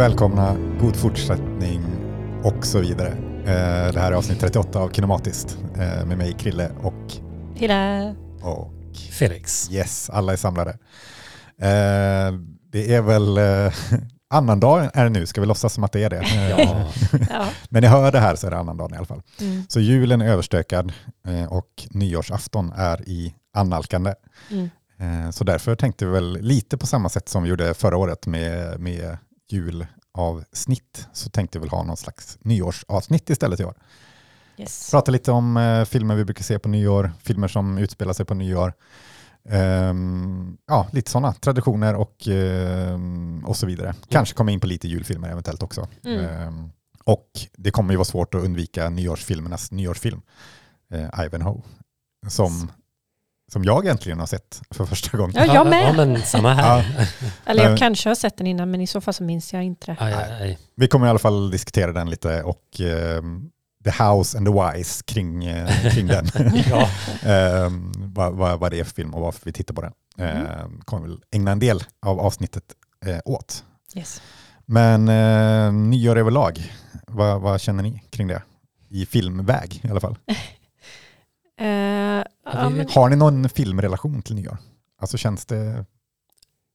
välkomna, god fortsättning och så vidare. Eh, Det här är avsnitt 38 av Kinematiskt eh, med mig Krille och, Hela. och Felix. yes, alla är samlade. Eh, Det är väl eh, annandag är det nu, ska vi låtsas som att det är det? Ja. Men ni hör det här så är det annandagen i alla fall. Mm. Så julen är överstökad och nyårsafton är i annalkande. Mm. Så därför tänkte vi väl lite på samma sätt som vi gjorde förra året med, med julavsnitt. Så tänkte vi väl ha någon slags nyårsavsnitt istället i år. Yes. Prata lite om eh, filmer vi brukar se på nyår, filmer som utspelar sig på nyår. Ehm, ja, lite sådana traditioner och, ehm, och så vidare. Kanske komma in på lite julfilmer eventuellt också. Mm. Ehm, och det kommer ju vara svårt att undvika nyårsfilmernas nyårsfilm, eh, Ivanhoe, som, som jag äntligen har sett för första gången. Ja, jag med. Ja, men samma här. Eller jag Men- kanske har sett den innan men i så fall så minns jag inte det. Aj, aj, aj. Vi kommer i alla fall diskutera den lite och ehm, The House and the Wise kring, eh, kring den. Ja. Ehm, vad, vad, vad det är för film och varför vi tittar på den. Ehm, kommer väl ägna en del av avsnittet eh, åt. Yes. Men eh, nyår överlag, vad, vad känner ni kring det? I filmväg i alla fall. Eh, ja, men, Har ni någon filmrelation till nyår? Alltså känns det...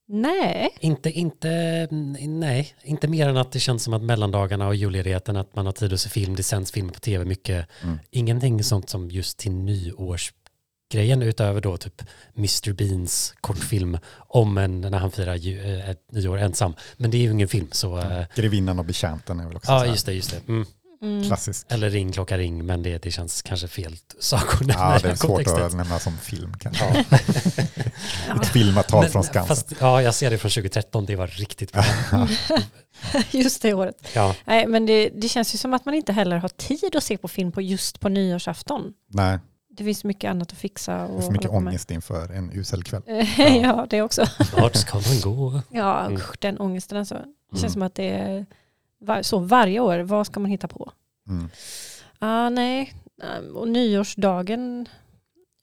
nej. Inte, inte, nej, inte mer än att det känns som att mellandagarna och julledigheten, att man har tid att se film, det sänds film på tv mycket. Mm. Ingenting sånt som just till nyårsgrejen utöver då typ Mr. Beans kortfilm om en, när han firar ju, eh, ett nyår ensam. Men det är ju ingen film så, eh, Grevinnan och betjänten är väl också ja just det, just det. Mm. Mm. klassisk. Eller ring, klocka, ring, men det, det känns kanske fel saker. Ja, det är svårt kontextet. att nämna som film kanske. Ja. Ett filmavtal Men- från Skansen. Fast, ja, jag ser det från 2013, det var riktigt bra. Just det året. Ja, Nej, men det, det känns ju som att man inte heller har tid att se på film på just på nyårsafton. Nej, Det finns mycket annat att fixa. det Och är för mycket med. ångest inför en usel kväll. ja, det också. vart ska man gå? Ja, Mm. den ångesten alltså. Det känns Mm. som att det är var, så varje år. Vad ska man hitta på? Mm. Ja, nej. Ehm, Och nyårsdagen.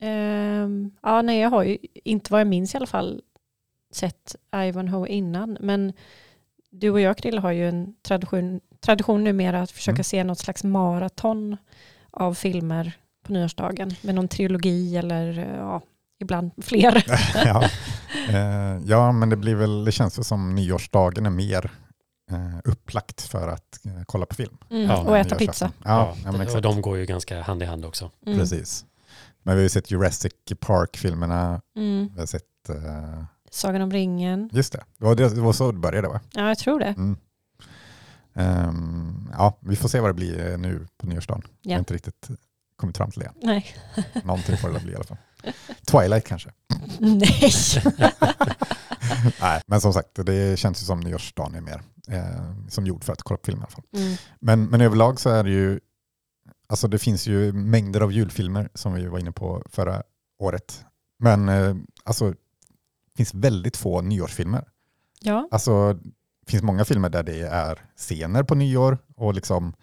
ehm, ja, nej, jag har ju inte vad jag minns i alla fall sett Ivanhoe innan. Men du och jag, Krille, har ju en tradition, tradition numera att försöka Mm. se något slags maraton av filmer på nyårsdagen. Med någon trilogi eller eh, ja, ibland fler. ja. Eh, ja, men det blir väl, det känns väl som nyårsdagen är mer eh, upplagt för att eh, kolla på film. Mm. Ja, och äta pizza. Ja, ja, men och exakt. de går ju ganska hand i hand också. Mm. Precis. Men vi har ju sett Jurassic Park-filmerna, Mm. vi har sett, eh, Sagan om ringen. just det, det var, det, det var så det började va? Ja, jag tror det. Mm. Ehm, ja, vi får se vad det blir eh, nu på nyårsdagen. Jag Ja. har inte riktigt kommit fram till det. Nej. Någonting får det bli i alla fall. Twilight kanske. Nej. Nej, men som sagt, det känns ju som nyårsdagen är mer eh, som gjord för att kolla på film i alla fall. Mm. Men, men överlag så är det ju, alltså det finns ju mängder av julfilmer som vi var inne på förra året. Men eh, alltså, det finns väldigt få nyårsfilmer. Ja. Alltså, det finns många filmer där det är scener på nyår och, liksom,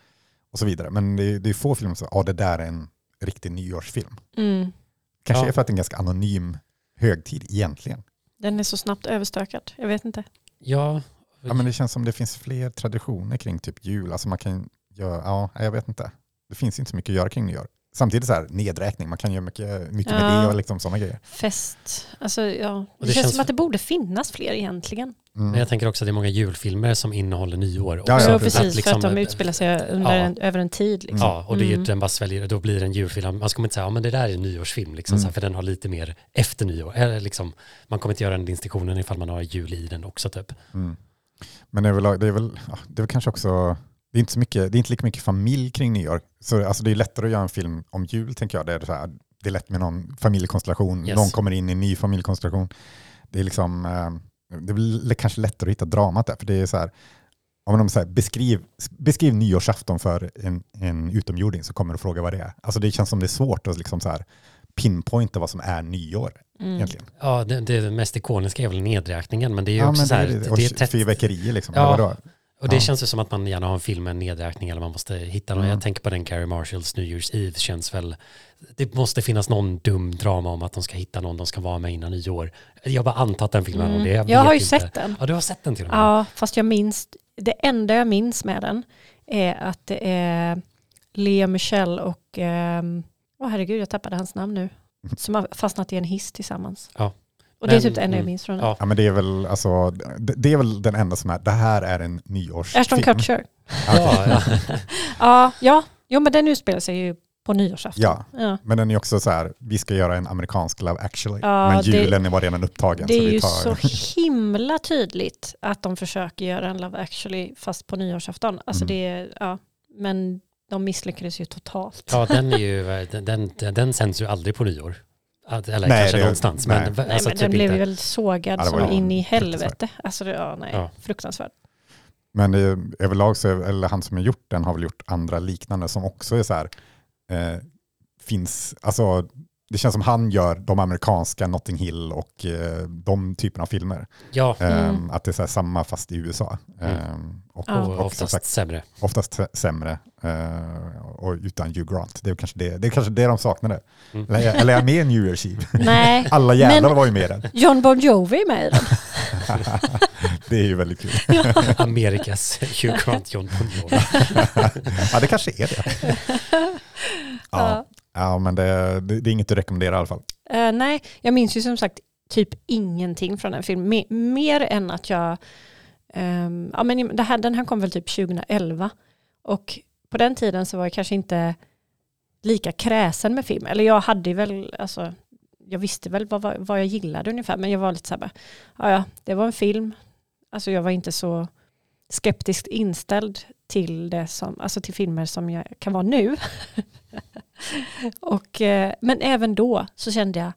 och så vidare. Men det är, det är få filmer som ja, det där är en riktig nyårsfilm. Mm. Kanske Ja. är för att det är en ganska anonym högtid egentligen. Den är så snabbt överstökad. Jag vet inte. Ja, Ja, men det känns som det finns fler traditioner kring typ jul. Alltså man kan göra, ja, jag vet inte. Det finns inte så mycket att göra kring nyår. Samtidigt så här nedräkning, man kan göra mycket, mycket med Ja. det och liksom sådana grejer. Fest. Alltså, ja. Det, det känns, känns- som att det borde finnas fler egentligen. Mm. men jag tänker också att det är många julfilmer som innehåller nyår. Ja, ja, så precis. precis, liksom- för att de utspelar sig under Ja. en, över en tid. Liksom. Ja, och det är ju, Mm. den bara sväljer, då blir det en julfilm. Man ska inte säga, ja men det där är en nyårsfilm, liksom, Mm. så här, för den har lite mer efter nyår. Eller liksom, man kommer inte göra den distinktionen ifall man har jul i den också typ. Mm. Men överlag, det är väl, ja, det är väl kanske också, det är inte, så mycket, det är inte lika mycket familj kring nyår. Så alltså det är lättare att göra en film om jul tänker jag. Det är, så här, det är lätt med någon familjekonstellation, Yes. någon kommer in i en ny familjekonstellation. Det är liksom, eh, det väl kanske lättare att hitta dramat där, för det är så här, om de här, beskriv, beskriv nyårsafton för en, en utomjording så kommer du fråga vad det är. Alltså det känns som det är svårt att liksom så här pinpointa vad som är nyår Mm. egentligen. Ja, det, det mest ikoniska är väl nedräkning men det är ju Ja, också så det här, är det, det. Och det är tätt, fyrverkerier liksom. Ja. Och det Ja. känns ju som att man gärna har en film med en nedräkning eller man måste hitta någon. Mm. Jag tänker på den Carrie Marshalls New Year's Eve känns väl, det måste finnas någon dum drama om att de ska hitta någon de ska vara med innan nyår. Jag bara antar att den filmen Mm. och det. Jag, vet har ju inte. sett den. Ja, du har sett den till och med. Ja, fast jag minns det enda jag minns med den är att det är Lea Michelle och, ehm, åh herregud jag tappade hans namn nu, som har fastnat i en hiss tillsammans. Ja. Och det är typ det enda jag mm, minns från den. ja. Ja, men det är väl alltså, det, det är väl den enda som är, det här är en nyårsfilm. Ashton Kutcher. Ja, ja. Ja, ja, jo men den utspelar sig ju på nyårsafton. Ja, Ja. men den är också så här, vi ska göra en amerikansk Love actually. Ja, men det- julen var redan upptagen. Det så är vi ju tar, så himla tydligt att de försöker göra en Love actually fast på nyårsafton. Alltså Mm. det är, ja, men de misslyckades ju totalt. ja, den är ju, den, den, den sänds ju aldrig på nyår. Att- Eller Nej, kanske det- någonstans. nej. Men, Nej, alltså, men typ den blev inte. ju väl sågad Ja, så ju in i helvete. Alltså det, ja, nej, Ja. fruktansvärt. Men det, överlag så, eller han som har gjort den har väl gjort andra liknande som också är så här, eh, finns, alltså det känns som han gör de amerikanska Notting Hill och eh, de typerna av filmer. Ja, Eh, Mm. Att det är så här samma fast i USA. Mm. Eh, och, Ja. och och oftast sagt, sämre. oftast sä- sämre eh, och utan Hugh Grant. Det är kanske det, det, är kanske det de saknade. Mm. Eller, eller är jag med i New Year's Eve? Nej, Alla jävlar Men- var ju med i den. John Bon Jovi är med i den. det är ju väldigt kul. Amerikas Hugh Grant, John Bon Jovi. ja, det kanske är det. Ja, Ja. men det, det, det är inget att rekommendera i alla fall. Uh, nej, jag minns ju som sagt typ ingenting från den filmen. Mer, mer än att jag... um, ja, men det här, den här kom väl typ 2011. Och på den tiden så var jag kanske inte lika kräsen med film. Eller jag hade väl, alltså, jag visste väl vad, vad, jag gillade ungefär. Men jag var lite så här, ja, ja, det var en film. Alltså jag var inte så skeptiskt inställd till det som, alltså till filmer som jag kan vara nu. och, eh, men även då så kände jag,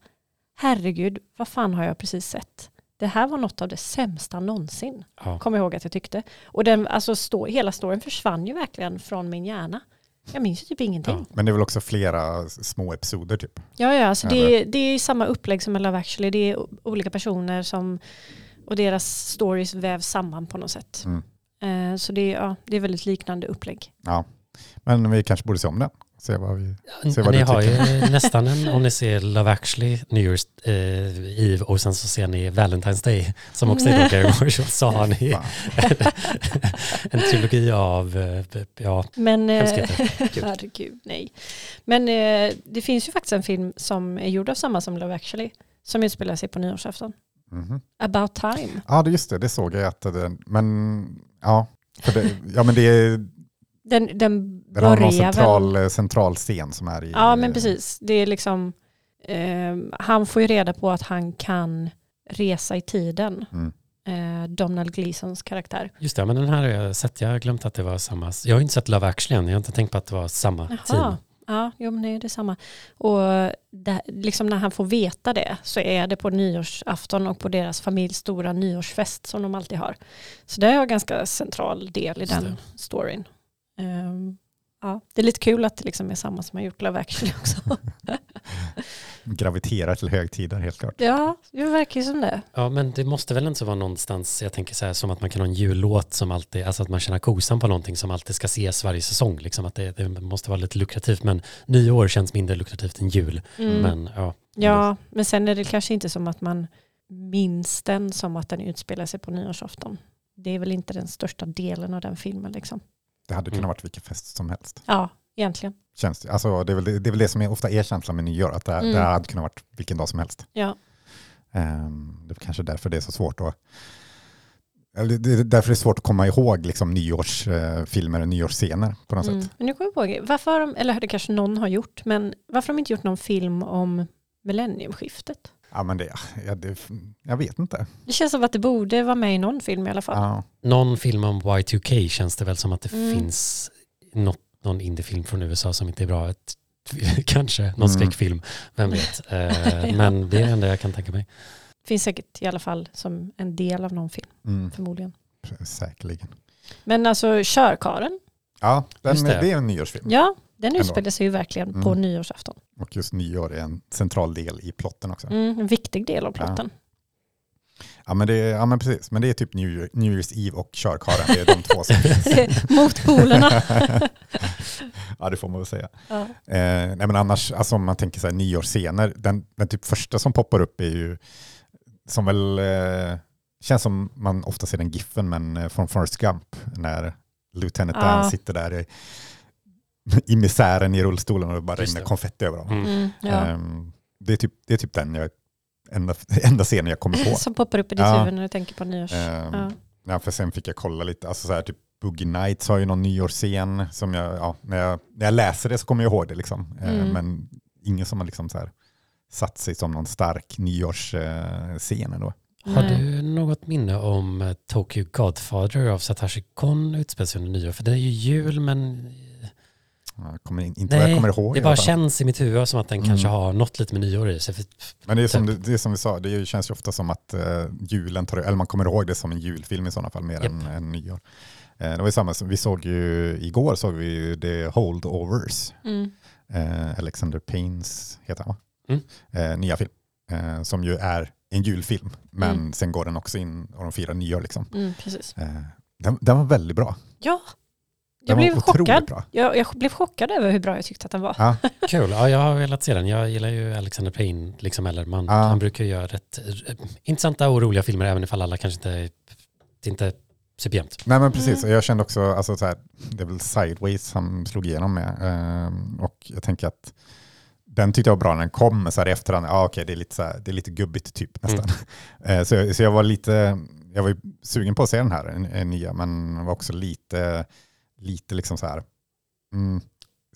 herregud, vad fan har jag precis sett? Det här var något av det sämsta någonsin, Ja. kommer jag ihåg att jag tyckte. Och den, alltså, stå, hela storyn försvann ju verkligen från min hjärna. Jag minns ju typ ingenting. Ja. Men det är väl också flera små episoder typ. Ja, ja, alltså Ja, det, det är samma upplägg som i Love actually. Det är olika personer som, och deras stories vävs samman på något sätt. Mm. Eh, så det, är- ja, det är väldigt liknande upplägg. Ja. Men vi kanske borde se om den. Se vad vi... Se vad ni du har ju tycker. nästan en, om ni ser Love actually, New Year's eh, Eve och sen så ser ni Valentine's Day som också är då Gary Marshall så har ni Fan. en trilogi av, eh, ja, Men, eh, herregud, nej. Men eh, det finns ju faktiskt en film som är gjord av samma som Love actually, som utspelar sig på nyårsafton. Mhm. About time. Ja, det just det. Det såg jag att den... Men ja, för det, ja men det är... Den, den Den har någon central, väl... central scen som är i... Ja, men precis. Det är liksom, eh, han får ju reda på att han kan resa i tiden. Mm. Eh, Donald Gleesons karaktär. just det, men den här har jag sett, jag har glömt att det var samma, jag har inte sett Love actually än, jag har inte tänkt på att det var samma team. Jaha. Ja, jo, men nej, det är samma. Och det, liksom när han får veta det så är det på nyårsafton och på deras familjs stora nyårsfest som de alltid har. Så det är en ganska central del i Just den det. storyn. Ehm, ja, det är lite kul att det liksom är samma som har gjort Love actually också. Graviterar till högtider helt klart. ja, det verkar ju som det. Ja, men det måste väl inte så vara någonstans, jag tänker så här som att man kan ha en jullåt som alltid, alltså att man känner kosan på någonting som alltid ska ses varje säsong, liksom att det, det måste vara lite lukrativt, men nyår känns mindre lukrativt än jul. Mm. Men ja, Ja, men sen är det kanske inte som att man minns den som att den utspelar sig på nyårsafton. Det är väl inte den största delen av den filmen liksom. Det hade kunnat Mm. varit vilken fest som helst. Ja, egentligen. Känns det. Alltså, det, är väl, det är väl det som är, ofta är känslan med nyår, att det, Mm. det hade kunnat varit vilken dag som helst. Ja. Ehm, det är kanske därför det är så svårt att eller det är därför det är svårt att komma ihåg liksom, nyårsfilmer och nyårsscener på något Mm. sätt. Men nu kommer jag på, varför har de, eller det kanske någon har gjort, men varför har de inte gjort någon film om millenniumskiftet? Ja, men det, ja, det, jag vet inte. Det känns som att det borde vara med i någon film i alla fall. Ja. någon film om Y2K känns det väl som att det Mm. finns något, någon indiefilm från USA som inte är bra. Ett, kanske någon Mm. skräckfilm, vem vet. Eh, Men det är det enda jag kan tänka mig. Finns säkert i alla fall som en del av någon film, Mm, förmodligen. säkerligen. Men alltså Körkaren, Ja, den, det. det. är en nyårsfilm. ja, den utspelar sig ju verkligen på Mm. nyårsafton. Och just nyår är en central del i plotten också. Mm, en viktig del av plotten. Ja, men det, är- ja, men precis. Men det är typ New, Year, New Year's Eve och Körkaren. Det är de två som finns. Motpolerna. ja, det får man väl säga. ja. Eh, nej, men annars, alltså, om man tänker så här, nyårsscener, den, den typ första som poppar upp är ju, som väl, eh, känns som man ofta ser den giffen, men eh, från Forrest Gump, när Lieutenant Ja. Dan sitter där i, i misären i rullstolen och det bara rinner det. konfetti över honom. Mm. Mm, ja. Ehm, det, är typ, det är typ den jag, enda, enda scenen jag kommer på. Som poppar upp i ditt Ja. huvud när du tänker på nyårs... Ehm, Ja. Ja, för sen fick jag kolla lite, alltså så här, typ Boogie Nights har ju någon nyårsscen som jag, ja, när jag, när jag läser det så kommer jag ihåg det liksom. Eh, Mm. Men ingen som har liksom så här satt sig som någon stark nyårsscen ändå. Har Nej. du något minne om eh, Tokyo Godfather av Satoshi Kon utspelas under nyår? För det är ju jul men Jag kommer in, inte vad jag Nej, kommer ihåg. det bara känns i mitt huvud som att den kanske Mm. har något lite med nyår i sig. Men det är som, det, Typ. det är som vi sa, det känns ju ofta som att eh, julen tar, eller man kommer ihåg det som en julfilm i sådana fall mer Japp. än, än nyår. Eh, det var ju samma som, vi såg ju, igår såg vi ju The Holdovers, Mm. eh, Alexander Paynes heter han va? Mm. Eh, nya film, eh, som ju är en julfilm, men Mm. sen går den också in och de firar nyår liksom. Mm, precis. Eh, den, den var väldigt bra. Ja, jag blev chockad. Jag, jag blev chockad över hur bra jag tyckte att den var. Ja, Kul, ja, jag har velat se den. Jag gillar ju Alexander Payne, liksom, eller man, Ja. han brukar göra rätt intressanta och roliga filmer, även ifall alla kanske inte, inte superjämnt. Nej men precis, Mm. jag kände också, alltså, så här, det är väl Sideways han slog igenom med. Ehm, och jag tänker att den tyckte jag var bra när den kom, men så här i efterhand, ja okej det, är lite så här, det är lite gubbigt typ nästan. Eh, så, jag- så jag var lite, jag var ju sugen på att se den här en, en nya, men var också lite, lite liksom så här, mm,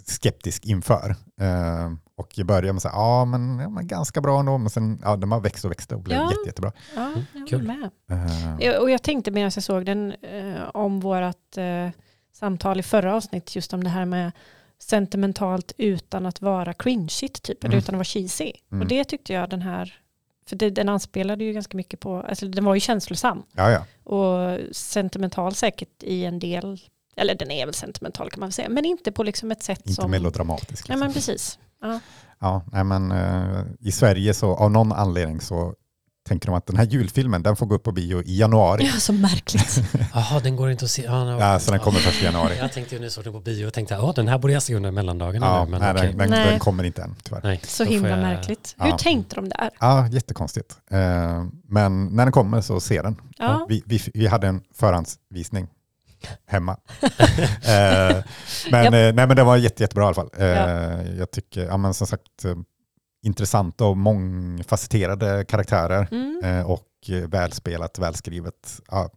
skeptisk inför. Ehm, och jag började med så här, ja men, ja men ganska bra ändå, men sen, ja den bara växte och växte och blev Ja. jätte, jättebra. Ja, Mm, jag kul. med. Ja, Och jag tänkte medan jag såg den eh, om vårt eh, samtal i förra avsnitt just om det här med sentimentalt utan att vara cringeigt typ, eller Mm. utan att vara cheesy. Mm. Och det tyckte jag den här, för det, den anspelade ju ganska mycket på, alltså den var ju känslosam Ja, ja. och sentimental säkert i en del, eller den är väl sentimental kan man väl säga, men inte på liksom ett sätt Inte som... melodramatisk. Nej Liksom. men precis. Ja. Ja, nej men eh, i Sverige så av någon anledning så tänker de att den här julfilmen den får gå upp på bio i januari. ja, så märkligt. Jaha, den går inte att se. Ja, no. Ja, så den kommer först i januari. Jag tänkte ju nu såg den på bio och tänkte, ja den här borde jag se under mellandagarna Ja, nu, men nej, okej. den, den, Nej. den kommer inte än tyvärr. Nej, Så himla jag- märkligt. Hur Ja. tänkte de där? Ja, jättekonstigt. Eh, men när den kommer så ser den. Ja. Vi, vi, vi hade en förhandsvisning hemma. eh, men, Japp. eh, nej, men den var jätte, jättebra i alla fall. Eh, Ja. Jag tycker, ja, men som sagt, intressanta och mångfacetterade karaktärer Mm. och välspelat, välskrivet. Ja,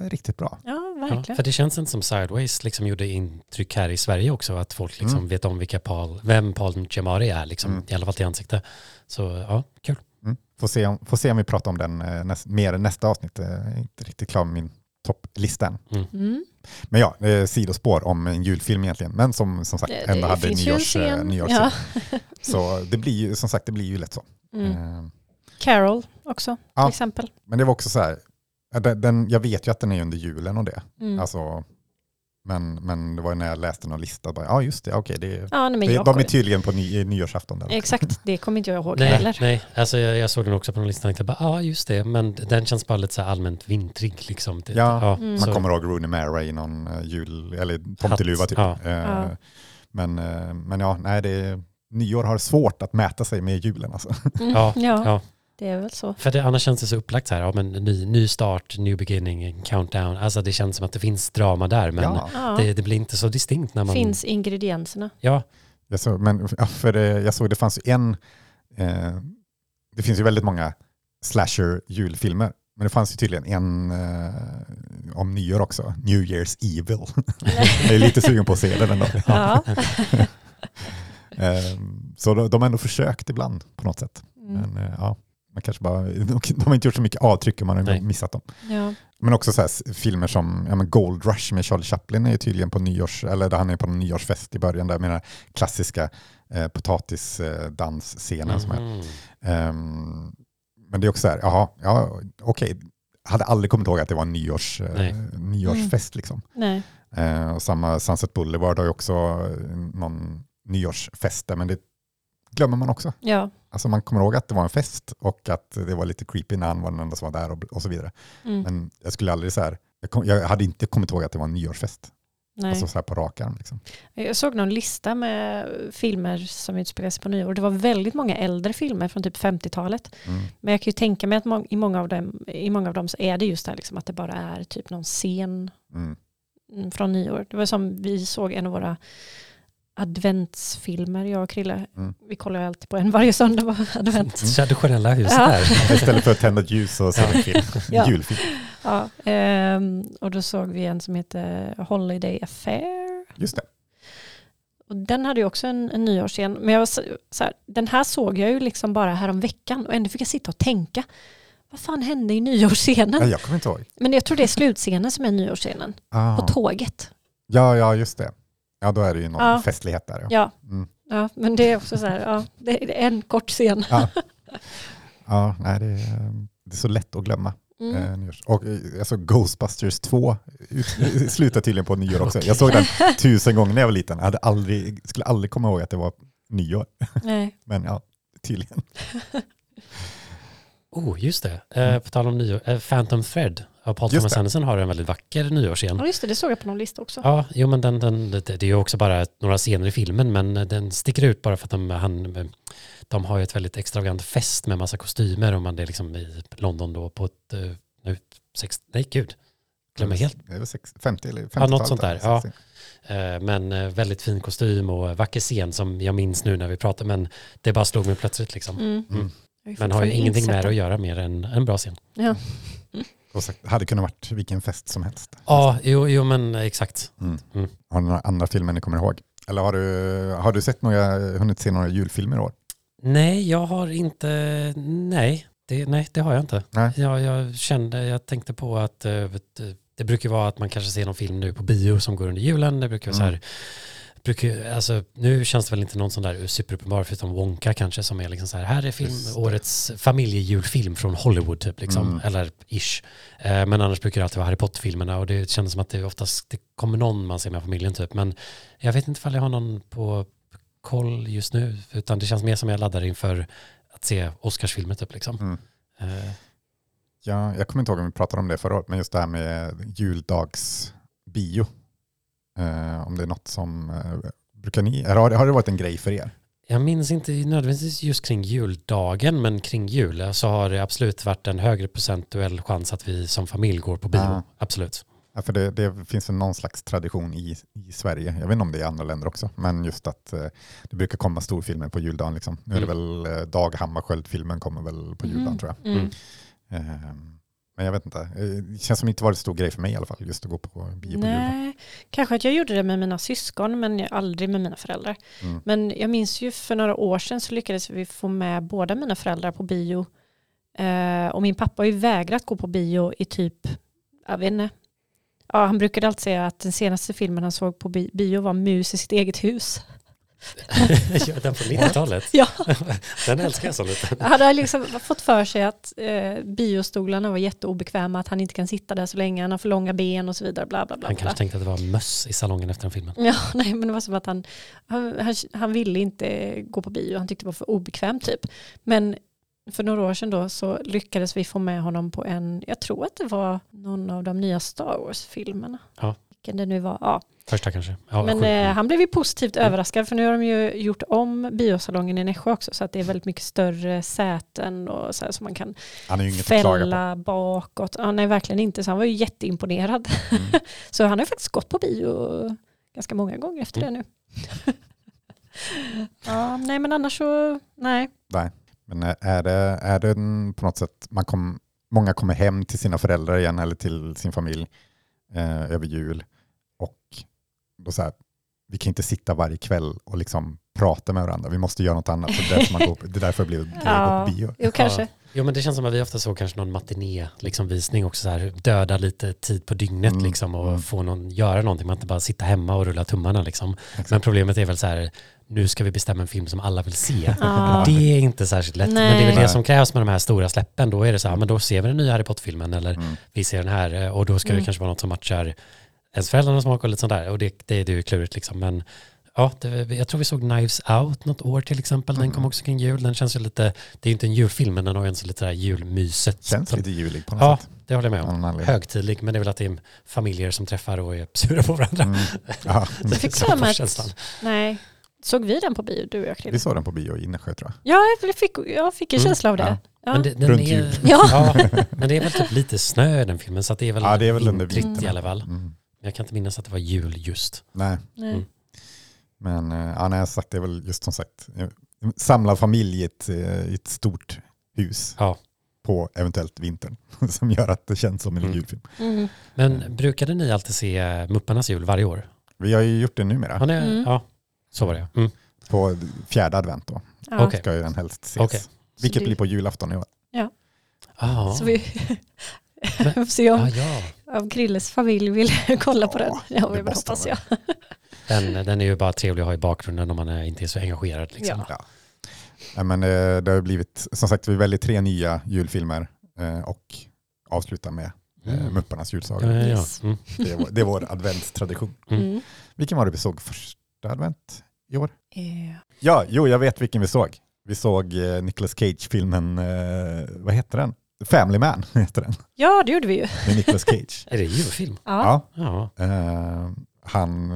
riktigt bra. Ja, Ja, verkligen. för det känns inte som Sideways liksom gjorde intryck här i Sverige också, att folk liksom Mm. vet om vilka Paul, vem Paul Giamatti är, liksom, Mm. i alla fall till ansikte. Så ja, kul. Mm. Får, se om, får se om vi pratar om den näst, mer nästa avsnitt. Jag är inte riktigt klar med min topplista än. Mm. Men ja, eh, sidospår om en julfilm egentligen. Men som, som sagt Det- ändå det hade nyårs, eh, nyårsscen. Ja. Så det blir ju som sagt det blir ju lätt så. Mm. Eh, Carol också till Ja. exempel. Men det var också så här, den, den, jag vet ju att den är under julen och det. Mm. Alltså, men, men det var ju när jag läste någon lista, bara, ja just det, okej, det, ja, nej, det var med tydligen på ny, nyårsafton. Där. Exakt, det kommer inte jag ihåg Nej, heller. nej. Alltså, jag, jag såg den också på någon lista och tänkte ja just det, men den känns bara lite så allmänt vintrig. Liksom. Det, Ja, Mm. Man så- kommer ihåg Rooney Mara i någon eh, jul, eller tomteluva typ. Ja. Eh, Ja. Men, eh, men ja, nej, det, nyår har svårt att mäta sig med julen. Alltså. Mm. Ja, Ja, ja. Det är väl så. För det, annars känns det så upplagt så här, ja, men ny, ny start, new beginning, countdown. Alltså det känns som att det finns drama där, men ja. Det, det blir inte så distinkt när man... finns ingredienserna. Ja, Jag såg, men, för det, jag såg det fanns ju en, eh, det finns ju väldigt många slasher julfilmer, men det fanns ju tydligen en eh, om nyår också, New Year's Evil. jag är lite sugen på att se den ändå. Ja. Eh, så de, de har ändå försökt ibland på något sätt. Mm. Men eh, ja, man kanske bara, de, har inte gjort så mycket avtryck om man har Nej. missat dem. ja. Men också så här, filmer som ja, men Gold Rush med Charlie Chaplin är ju tydligen på nyårs, eller där han är på en nyårsfest i början, där med den här klassiska eh, potatisdansscenen. som är. Mhm. Ehm, men det är också så här, jaha, ja, okej, hade aldrig kommit ihåg att det var en nyårs, eh, Nej. nyårsfest. Liksom. Nej. Eh, och samma Sunset Boulevard har ju också eh, någon nyårsfest där, men det glömmer man också. Ja. Alltså man kommer ihåg att det var en fest och att det var lite creepy när han var den enda som var där och, och så vidare. Mm. Men jag skulle aldrig så här, jag, kom, jag hade inte kommit ihåg att det var en nyårsfest. Nej. Alltså så här på rak arm. Liksom. Jag såg någon lista med filmer som utspelar sig på nyår. Det var väldigt många äldre filmer från typ 50-talet. Mm. Men jag kan ju tänka mig att må- i många av dem, i många av dem så är det just det här liksom att det bara är typ någon scen Mm. från nyår. Det var som vi såg en av våra adventsfilmer, jag och Krille. Mm. Vi kollar ju alltid på en varje söndag på advent. Traditionella hus Ja. där. Istället för att tända ljus och se en film. Ja. Julfilm. Ja, ehm, och då såg vi en som heter Holiday Affair. Just det. Och den hade ju också en, en nyårsscen. Men jag var så, så här, den här såg jag ju liksom bara härom veckan och ändå fick jag sitta och tänka. Vad fan hände i nyårsscenen? Ja, jag kommer inte ihåg. Men jag tror det är slutscenen som är nyårsscenen. Ah. På tåget. Ja, ja, just det. Ja, då är det ju någon Ja. festlighet där. Ja. Ja, Mm. ja, men det är också så här, ja, det är en kort scen. Ja. Ja, nej, det, är, det är så lätt att glömma. Mm. Eh, nyårs. Och eh, alltså Ghostbusters 2 ut- slutar tydligen på nyår också. Jag såg den tusen gånger när jag var liten. Jag hade aldrig, skulle aldrig komma ihåg att det var nyår. Nej. Men ja, tydligen. Oh, just det. Eh, på tal om nyår, eh, Phantom Thread av Paul Just Thomas. Anderson har en väldigt vacker nyårsscen. Ja, just det, det såg jag på någon lista också. Ja, jo men den, den, det det är ju också bara några scener i filmen men den sticker ut bara för att de, han, de har ju ett väldigt extravagant fest med massa kostymer och man är liksom i London då på ett, eh, nu, sex, nej gud, glömmer helt. Det sex- 50 eller 50 Ja, något sånt där, ja. Eh, Men eh, väldigt fin kostym och vacker scen som jag minns nu när vi pratar men det bara slog mig plötsligt liksom. Mm. Mm. Men har ju ingenting med det att göra mer än en bra scen. Ja. Och sagt, hade kunnat varit vilken fest som helst. Ja, jo, jo men exakt. Mm. Mm. Har du några andra filmer ni kommer ihåg? Eller har du, har du sett några, hunnit se några julfilmer i år? Nej, jag har inte, nej, det, nej, det har jag inte. Nej. Jag, jag kände, jag tänkte på att eh, du, det brukar vara att man kanske ser någon film nu på bio som går under julen. Det brukar vara så Mm. här, brukar, alltså, nu känns det väl inte någon sån där superuppenbar förutom Wonka kanske som är liksom så här, här är film, årets familjejulfilm från Hollywood typ liksom, Mm. eller ish. Eh, men annars brukar det alltid vara Harry Potter-filmerna och det kändes som att det oftast det kommer någon man ser med familjen typ. Men jag vet inte ifall jag har någon på koll just nu, utan det känns mer som jag laddar inför att se Oscarsfilmer typ liksom. Mm. Eh, Ja, jag kommer inte ihåg om vi pratade om det förra året, men just det här med juldagsbio. Eh, om det är något som, eh, brukar ni, har, det- har det varit en grej för er? Jag minns inte nödvändigtvis just kring juldagen, men kring jul så har det absolut varit en högre procentuell chans att vi som familj går på bio. Ja. Absolut. Ja, för det, det finns väl någon slags tradition i, i Sverige, jag vet inte om det är i andra länder också, men just att eh, det brukar komma storfilmer på juldagen. Liksom. Nu är det väl eh, Dag Hammarskjöld-filmen kommer väl på juldagen Mm. tror jag. Mm. Men jag vet inte, Eh, det känns som det inte varit en stor grej för mig i alla fall, just att gå på bio på. Nej, kanske att jag gjorde det med mina syskon men aldrig med mina föräldrar. Mm. Men jag minns ju för några år sedan så lyckades vi få med båda mina föräldrar på bio. Eh, och min pappa har ju vägrat gå på bio i typ, jag vet inte. Ja, han brukade alltid säga att den senaste filmen han såg på bi- bio var Mus i sitt eget hus. ja, den på 90-talet. Ja. den älskar jag så lite. Han hade liksom fått för sig att eh, biostolarna var jätteobekväma, att han inte kan sitta där så länge, han har för långa ben och så vidare. Bla, bla, bla, Han kanske tänkte att det var möss i salongen efter den filmen. Ja, nej, men det var som att han, han, han, han ville inte gå på bio, han tyckte det var för obekvämt typ. Men för några år sedan då så lyckades vi få med honom på en, jag tror att det var någon av de nya Star Wars-filmerna. Ja. Vilken det nu var, ja. Första kanske. Ja, Men eh, han blev ju positivt Mm. överraskad för nu har de ju gjort om biosalongen i Nässjö också så att det är väldigt mycket större säten och så här så man kan Han är ju inget att klaga på. fälla bakåt. Ja, nej, verkligen inte. Så han var ju jätteimponerad. Mm. Så han har ju faktiskt gått på bio ganska många gånger efter Mm. det nu. ja, nej men annars så, nej. Nej. Men är det, är det på något sätt, man kom, många kommer hem till sina föräldrar igen eller till sin familj eh, över jul och då så här, vi kan inte sitta varje kväll och liksom prata med varandra, vi måste göra något annat. Så det, är därför man går, på- det är därför det blir Ja. på bio. Jo, kanske. Ja. Jo men det känns som att vi ofta såg kanske någon matiné liksom visning också så här döda lite tid på dygnet Mm, liksom och mm. få någon göra någonting, man inte bara sitta hemma och rulla tummarna liksom. Men problemet är väl så här, nu ska vi bestämma en film som alla vill se. Ja. Det är inte särskilt lätt, men det är Nej. väl det Nej. som krävs med de här stora släppen. Då är det så här, men då ser vi den nya Harry Potter-filmen eller Mm. vi ser den här eh, och då ska det Mm. kanske vara något som matchar ens föräldrarnas smak och lite sånt där. Och det, det, det är ju klurigt liksom. Men Ja, det, jag tror vi såg Knives Out något år till exempel. Den Mm. kom också kring jul. Den känns ju lite, det är ju inte en julfilm men den har ju ändå lite det här julmyset. Känns Så- lite julig på något Ja, sätt. det håller jag med om. Högtidlig, men det är väl att det är familjer som träffar och är sura på varandra. Mm. Ja, Jag fick Så för mig att, nej, såg vi den på bio, du och jag Krille? vi såg den på bio i Innersjö tror jag. Ja, jag fick, jag fick en Mm, känsla av det. ja. Ja. Men det, den Runt är, jul. Ja. ja, men det är väl typ lite snö i den filmen så att det är väl, Ja, det är väl under vintrigt vintern. i alla fall. Mm. Men Jag kan inte minnas att det var jul just. Nej, Nej. Mm. men eh, ja, nej, sagt, det är väl just som sagt eh, samlad familj i ett, eh, i ett stort hus Ja. på eventuellt vintern som gör att det känns som en Mm. julfilm. Mm. Men brukade ni alltid se Mupparnas jul varje år? Vi har ju gjort det numera. Ja, ni, Mm. ja så var det. Mm. På fjärde advent då Ja. Okej. ska ju den helst ses. Okej. Vilket det- blir på julafton i år. Ah. Så vi får se om, Ah, ja. om Krilles familj vill kolla på den. Ja, Ja, det måste hoppas jag. Den, den är ju bara trevlig att ha i bakgrunden om man är, inte är så engagerad. Liksom. Ja. Ja, men, eh, det har blivit, som sagt, vi väljer tre nya julfilmer eh, och avslutar med eh, Mm. Mupparnas Ja, julsaga. ja, ja. Yes. Mm. Det, är vår, det är vår adventstradition. Mm. Mm. Vilken var det vi såg första advent i år? Eh, Ja, jo, jag vet vilken vi såg. Vi såg eh, Nicolas Cage-filmen, eh, vad heter den? Family Man heter den, Ja, det gjorde vi ju. med Nicolas Cage. Är det julfilm? Ja. Ja, Ja. eh, han,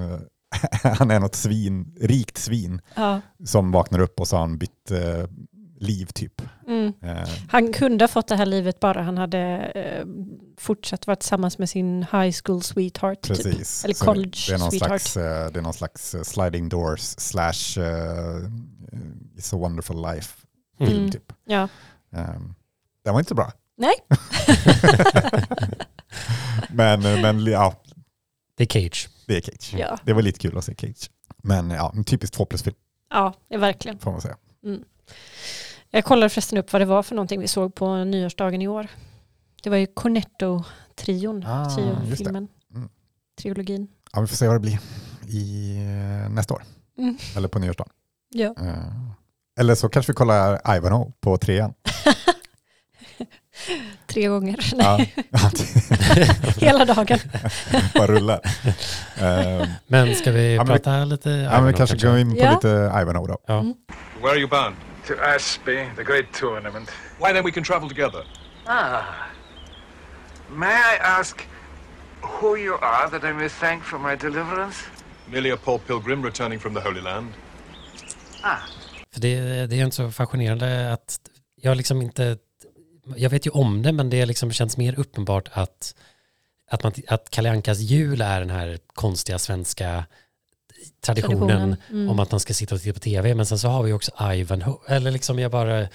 han är något svin, rikt svin Ja. som vaknar upp och så har han bytt eh, liv typ. Mm. Eh, Han kunde ha fått det här livet bara han hade eh, fortsatt vara tillsammans med sin high school sweetheart. Typ. Precis. Eller Så college det, är någon sweetheart. slags, eh, det är någon slags eh, sliding doors slash uh, It's a wonderful life film Mm. typ. Ja. Um, den var inte så bra. Nej. men, men ja, Det är Cage. det är Cage. Ja. Det var lite kul att se Cage. Men ja, en typisk två plus film ja, det är verkligen. får man säga. Jag kollade förresten upp vad det var för någonting vi såg på nyårsdagen i år. Det var ju Cornetto-trion, Ah, trio-filmen. Mm. Trilogin. Ja, vi får se vad det blir i eh, nästa år. Mm. Eller på nyårsdagen. Ja. Eh, eller så kanske vi kollar Ivanhoe på trean. Tre gånger. Ja, Hela dagen. bara rullar. Eh, Men ska vi Ja, men vi- prata lite? Ja, men vi kanske går in på Ja. lite Ivanhoe då. Ja. Mm. Where are you bound? To Aspie, the great tournament. Why then we can travel together. Ah. May I ask who you are that I may thank for my deliverance? Merely a poor pilgrim returning from the Holy Land. Ah. För det, det är inte så fascinerande att jag liksom inte, jag vet ju om det men det liksom känns mer uppenbart att, att, man, att Kalle Ankas jul är den här konstiga svenska traditionen, Traditionen. Mm. om att man ska sitta och titta på tv men sen så har vi också Ivanhoe, eller liksom jag bara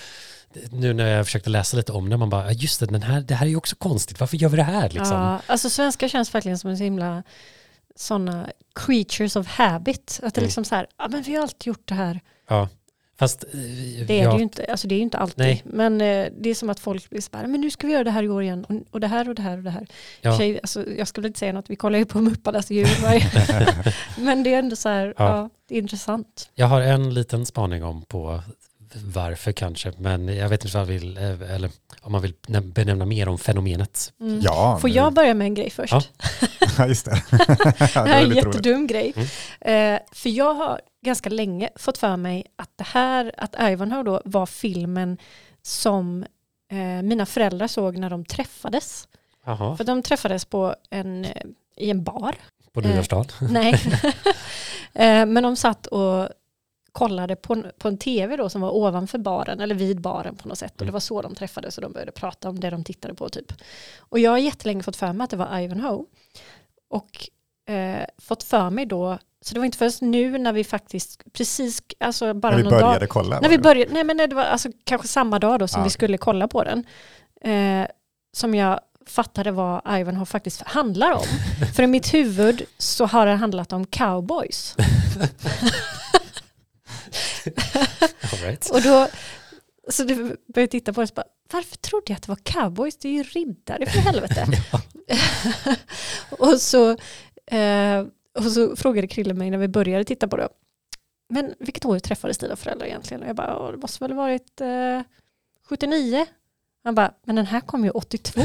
nu när jag försökte läsa lite om det, man bara, "Ja, just det, den här, det här är ju också konstigt, varför gör vi det här liksom? Ja, alltså svenska känns verkligen som en så himla sådana creatures of habit. Att det Mm. liksom så här, ja men vi har alltid gjort det här. Ja. Fast eh, Det är ja, det ju inte, alltså det är inte alltid. Nej. Men eh, det är som att folk blir så här, men nu ska vi göra det här i år igen. Och, och det här och det här och det här. Ja. Tjej, alltså, jag skulle inte säga något, vi kollar ju på Mupparnas varje Men det är ändå så här, Ja. ja. det är intressant. Jag har en liten spaning om på varför kanske, men jag vet inte vad jag vill, eh, eller om man vill benämna mer om fenomenet. Mm. Ja, Får jag börja med en grej först? Ja. Ja, just det. Det är en lite roligt. jättedum grej. Mm. Eh, för jag har ganska länge fått för mig att det här, att Ivanhoe då var filmen som eh, mina föräldrar såg när de träffades. Jaha, För de träffades på en, eh, i en bar. på nyårsdagen. Nej. eh, men de satt och kollade på på en tv då som var ovanför baren eller vid baren på något sätt. Och det Mm. var så de träffades och de började prata om det de tittade på typ. Och jag har jättelänge fått för mig att det var Ivanhoe. Och eh, fått för mig då, så det var inte först nu när vi faktiskt precis, alltså bara När vi någon dag. började kolla. När vi började, nej men det var alltså kanske samma dag då som Ja. vi skulle kolla på den. Eh, som jag fattade vad Ivanhoe faktiskt handlar om. För i mitt huvud så har det handlat om cowboys. Right. Och då så du började titta på det och bara, varför trodde jag att det var cowboys? Det är ju riddare för helvete. och, så, eh, och så frågade Krille mig när vi började titta på det. Men vilket år träffades dina föräldrar egentligen? Och jag bara, "Ja, det måste väl ha varit eh, 79? Han bara, men den här kom ju 82.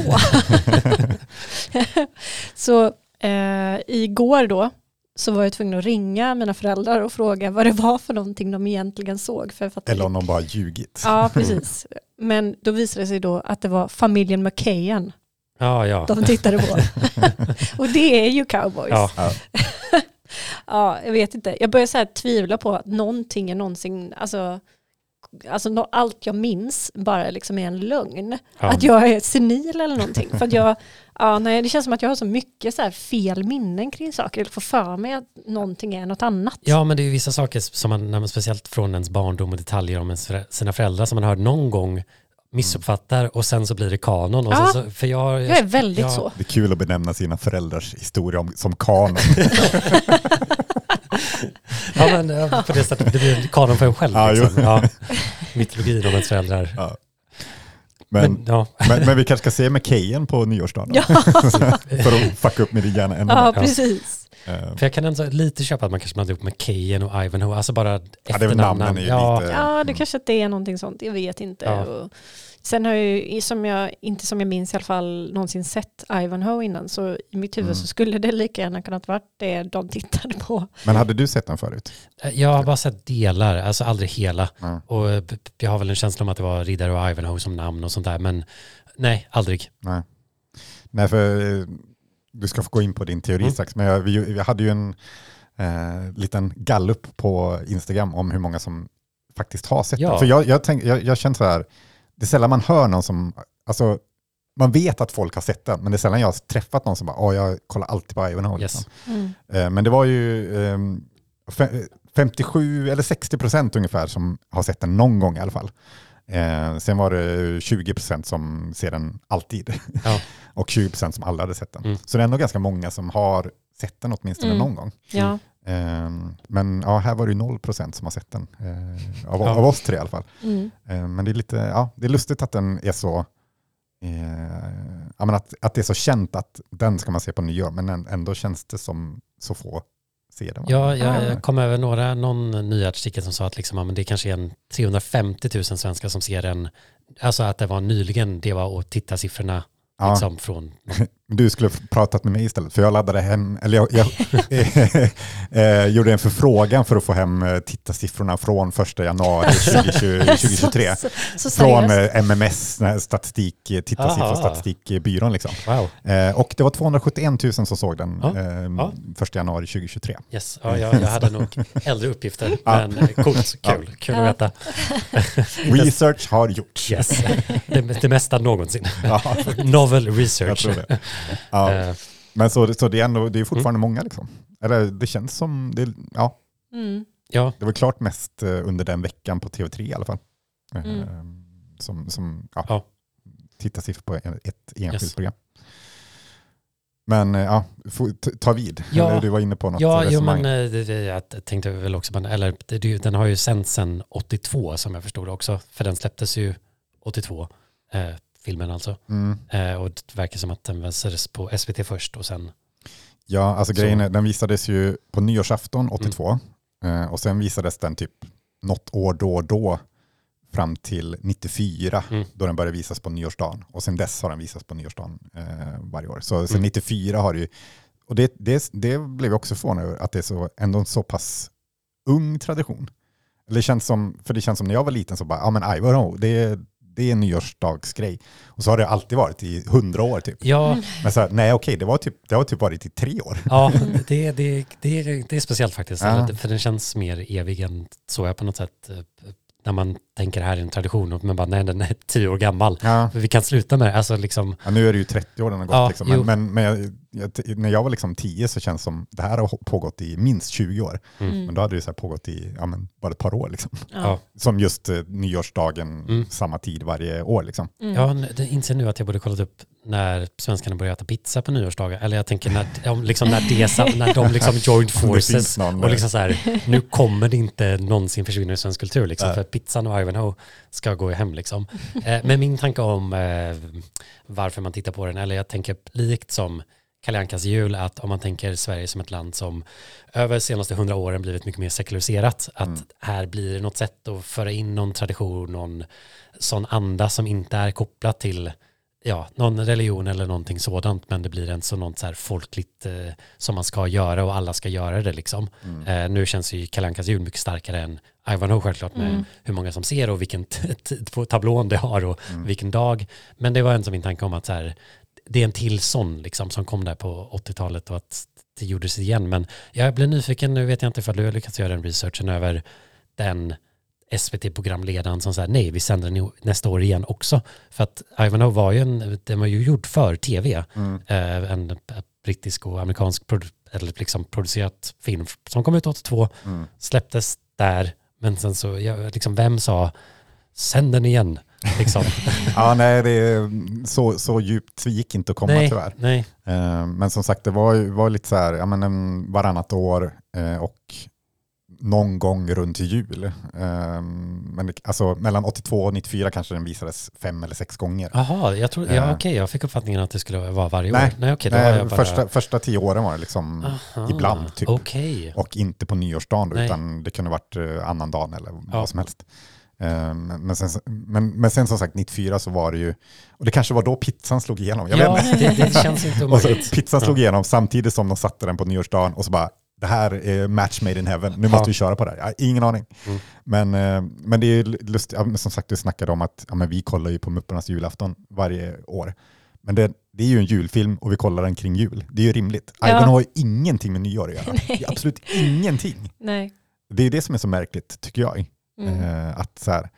så eh, igår då så var jag tvungen att ringa mina föräldrar och fråga vad det var för någonting de egentligen såg. För fattade Eller om de bara ljugit. Ja, precis. Men då visade det sig då att det var familjen McKayan Ja, ja. de tittade på. och det är ju cowboys. Ja. Ja. Ja, jag vet inte. Jag börjar så här tvivla på att någonting är någonsin, alltså, alltså allt jag minns bara liksom är en lögn. Ja. Att jag är senil eller någonting. För att jag, ja, nej, det känns som att jag har så mycket så här fel minnen kring saker. Eller får för mig att någonting är något annat. Ja, men det är ju vissa saker som man, när man speciellt från ens barndom och detaljer om ens, sina föräldrar som man hör någon gång missuppfattar och sen så blir det kanon. Och Ja. så, för jag, Jag är väldigt ja, så. Det är kul att benämna sina föräldrars historia om, som kanon. Ja, men på det sättet, det blir kanon för en själv. Ja, liksom. ja. Mytologin om ens föräldrar. Ja. Men, Men, ja, men, men vi kanske ska se McKayen på nyårsdagen Ja, för att fucka upp med din hjärna ännu ja mer. precis. Eh, för jag kan ändå lite köpa att man kanske blandar ihop med Kejen och Ivanhoe, alltså bara Ja, det är väl efternamnen. namnen är ja, lite... Ja, det kanske inte är någonting sånt. Jag vet inte. Ja. Och sen har jag ju, som jag, inte som jag minns i alla fall, någonsin sett Ivanhoe innan. Så i mitt huvud Mm. så skulle det lika gärna kunnat varit det de tittade på. Men hade du sett den förut? Jag har bara sett delar, alltså aldrig hela. Ja. Och eh, jag har väl en känsla om att det var Riddare och Ivanhoe som namn och sånt där, men nej, aldrig. Nej. Nej, för eh, du ska få gå in på din teori Mm. strax, men jag, vi, vi hade ju en eh, liten gallup på Instagram om hur många som faktiskt har sett Ja. den. För jag, jag, tänk, jag, jag känner så här, det är sällan man hör någon som, alltså man vet att folk har sett den, men det är sällan jag har träffat någon som bara, åh jag kollar alltid på Ivanhoe. Yes. Liksom. Mm. Eh, men det var ju eh, fe- 57 eller 60 procent ungefär som har sett den någon gång i alla fall. Eh, sen var det 20 procent som ser den alltid. Ja. och 20 procent som aldrig hade sett den. Mm. Så det är ändå ganska många som har sett den åtminstone Mm. någon gång. Ja. Eh, men ja, här var det ju 0 procent som har sett den. Eh, av, Ja. av oss tre i alla fall. Mm. Eh, men det är lite, ja, det är lustigt att den är så, eh, att, att det är så känt att den ska man se på nyår, men än- ändå känns det som så få ser den. Ja, jag, jag kom över några, någon ny artikel som sa att liksom, ja, men det kanske är en 350 000 svenskar som ser den. Alltså att det var nyligen, det var att titta siffrorna Ja. liksom från... Du skulle pratat med mig istället, för jag laddade hem, eller jag, jag eh, gjorde en förfrågan för att få hem eh, tittarsiffrorna från 1 januari 2020, 2023. Så, så, så Från eh, MMS, statistik, eh, tittarsiffror, statistikbyrån. Liksom. Wow, Eh, och det var 271 000 som såg den Ja. eh, Ja. 1 januari 2023. yes. Ja, jag, jag hade nog äldre uppgifter, men eh, coolt, kul, kul att veta. Research har gjorts. Yes, det, det mesta någonsin. Novel research. Ja. Eh, Men så, så det är, ändå, det är fortfarande Mm. många. Liksom. Eller det känns som, det, ja, Mm. ja, det var klart mest eh, under den veckan på TV3 i alla fall. Eh, Mm. Som, som ja, Ja. tittarsiffror på ett enskilt Yes. program. Men ja, ta vid. Ja. Eller du var inne på något Ja, resonemang. men det, det, jag tänkte väl också, men, eller det, det, den har ju sänts sedan 82 som jag förstod också, för den släpptes ju 82, eh, filmen alltså. Mm. Eh, och det verkar som att den visades på SVT först och sen, Ja, alltså Så- grejen är, den visades ju på nyårsafton 82 eh, och sen visades den typ något år då och då fram till 94 Mm. då den började visas på nyårsdagen. Och sen dess har den visats på nyårsdagen eh, varje år. Så sen Mm. 94 har det ju, och det, det, det blev jag också förvånad över, att det är så, ändå en så pass ung tradition. Eller Det känns som, för det känns som när jag var liten så bara, ja men Ivanhoe, det det är en nyårsdagsgrej. Och så har det alltid varit i hundra år typ. ja, Men så här, nej okej, det, var typ, det har typ varit i tre år. ja det, det, det, är, det är speciellt faktiskt, Ja. För den känns mer evig än så jag på något sätt, eh, när man tänker det här är en tradition, men bara nej den är tio år gammal. Ja. Vi kan sluta med det, alltså liksom, Ja, nu är det ju 30 år den har gått. Ja, liksom. Men, men, men jag, jag, när jag var liksom 10 så känns det som det här har pågått i minst 20 år. Mm. Men då hade det så här pågått i ja, men bara ett par år. Liksom. ja. Som just eh, nyårsdagen, Mm. samma tid varje år. Liksom. Mm. Ja, n- det inser nu att jag borde kollat upp när svenskarna började äta pizza på nyårsdagar. Eller jag tänker när, om liksom när, det, när de liksom joined forces. Och liksom så här, nu kommer det inte någonsin försvinna i svensk kultur. Liksom, Nej. för pizzan och Ivanhoe ska gå hem. Liksom. Eh, men min tanke om eh, varför man tittar på den, eller jag tänker likt som Kalle Ankas jul, att om man tänker Sverige som ett land som över de senaste hundra åren blivit mycket mer sekulariserat, att Mm. här blir det något sätt att föra in någon tradition, någon sån anda som inte är kopplat till ja, någon religion eller någonting sådant, men det blir en så något så här folkligt eh, som man ska göra och alla ska göra det liksom. Mm. Eh, nu känns ju Kalle Ankas jul mycket starkare än Ivanhoe självklart med Mm. hur många som ser och vilken tablån det har och Mm. vilken dag. Men det var en som min tanke om att så här, det är en till sån liksom som kom där på 80-talet och att det gjordes igen. Men jag blir nyfiken, nu vet jag inte ifall du har lyckats göra den researchen över den SVT-programledaren som säger nej, vi sänder den nästa år igen också. För att Ivanhoe var ju en, den var ju gjord för tv, Mm. eh, en brittisk och amerikansk eller liksom producerat film som kom ut 82, Mm. släpptes där, men sen så, jag, liksom, vem sa sänd den igen? Liksom. Ja, nej, det är, så, så djupt gick inte att komma nej, tyvärr. nej. Eh, Men som sagt, det var, var lite så här, ja, men en varannat år eh, och någon gång runt jul. Eh, Men alltså, mellan 82 och 94 kanske den visades fem eller sex gånger. Jaha, jag tror, ja Eh. okej, jag fick uppfattningen att det skulle vara varje Nej, år. Nej, har Nej, bara... första, första tio åren var det liksom Aha, ibland, typ. Okej. och inte på nyårsdagen då, utan det kunde varit eh, annan dag eller Ja. vad som helst. Eh, Men sen, men, men sen som sagt 94 så var det ju, och det kanske var då pizzan slog igenom. Jag Ja, vet det, det känns inte omöjligt. pizzan slog igenom samtidigt som de satte den på nyårsdagen och så bara, det här är match made in heaven, nu måste vi köra på det här. Jag har ingen aning. Mm. Men, eh, men det är lustigt, som sagt du snackade om att ja, men vi kollar ju på Mupparnas julafton varje år. Men det, det är ju en julfilm och vi kollar den kring jul. Det är ju rimligt. Ja. Ivan har ju ingenting med nyår att göra. Absolut ingenting. Nej. Det är det som är så märkligt, tycker jag. Mm. Eh, att så här,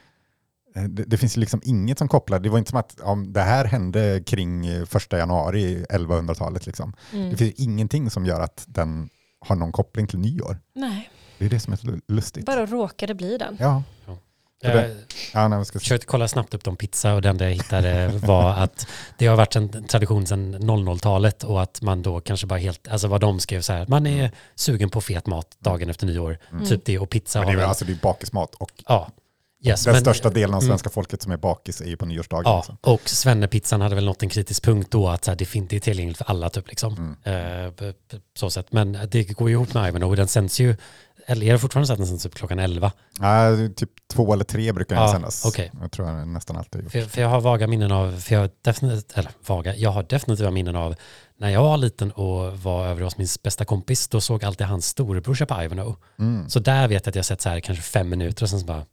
eh, det, det finns ju liksom inget som kopplar, det var inte som att ja, det här hände kring första januari 1100-talet. Liksom. Mm. Det finns ju ingenting som gör att den har någon koppling till nyår. Nej, Det är det som är så lustigt. bara råkade bli den. Ja, Jag ja försökte kolla snabbt upp om pizza och det enda jag hittade var att det har varit en tradition sedan 00-talet och att man då kanske bara helt, alltså vad de skrev så här, man är sugen på fet mat dagen efter nyår, Mm. typ det och pizza men det är, väl, alltså, det är bakismat och ja. Yes, den men- största delen av mm. svenska folket som är bakis är ju på nyårsdagen. Ja, Liksom. och Svennepizzan hade väl nått en kritisk punkt då att så här, det är tillgängligt för alla typ liksom. Mm. Eh, så sätt. Men det går ju ihop med Ivanhoe, den sänds ju, eller är det fortfarande så att den sänds upp klockan 11? Ja, typ två eller tre brukar den Ja, sändas. okej. Jag tror jag nästan alltid gjort. För, för jag har vaga minnen av, för jag har definitivt, eller vaga, jag har definitiva minnen av när jag var liten och var över hos min bästa kompis, då såg alltid hans storebrorsa på Ivanhoe. Mm. Så där vet jag att jag sett så här kanske fem minuter och sen så bara,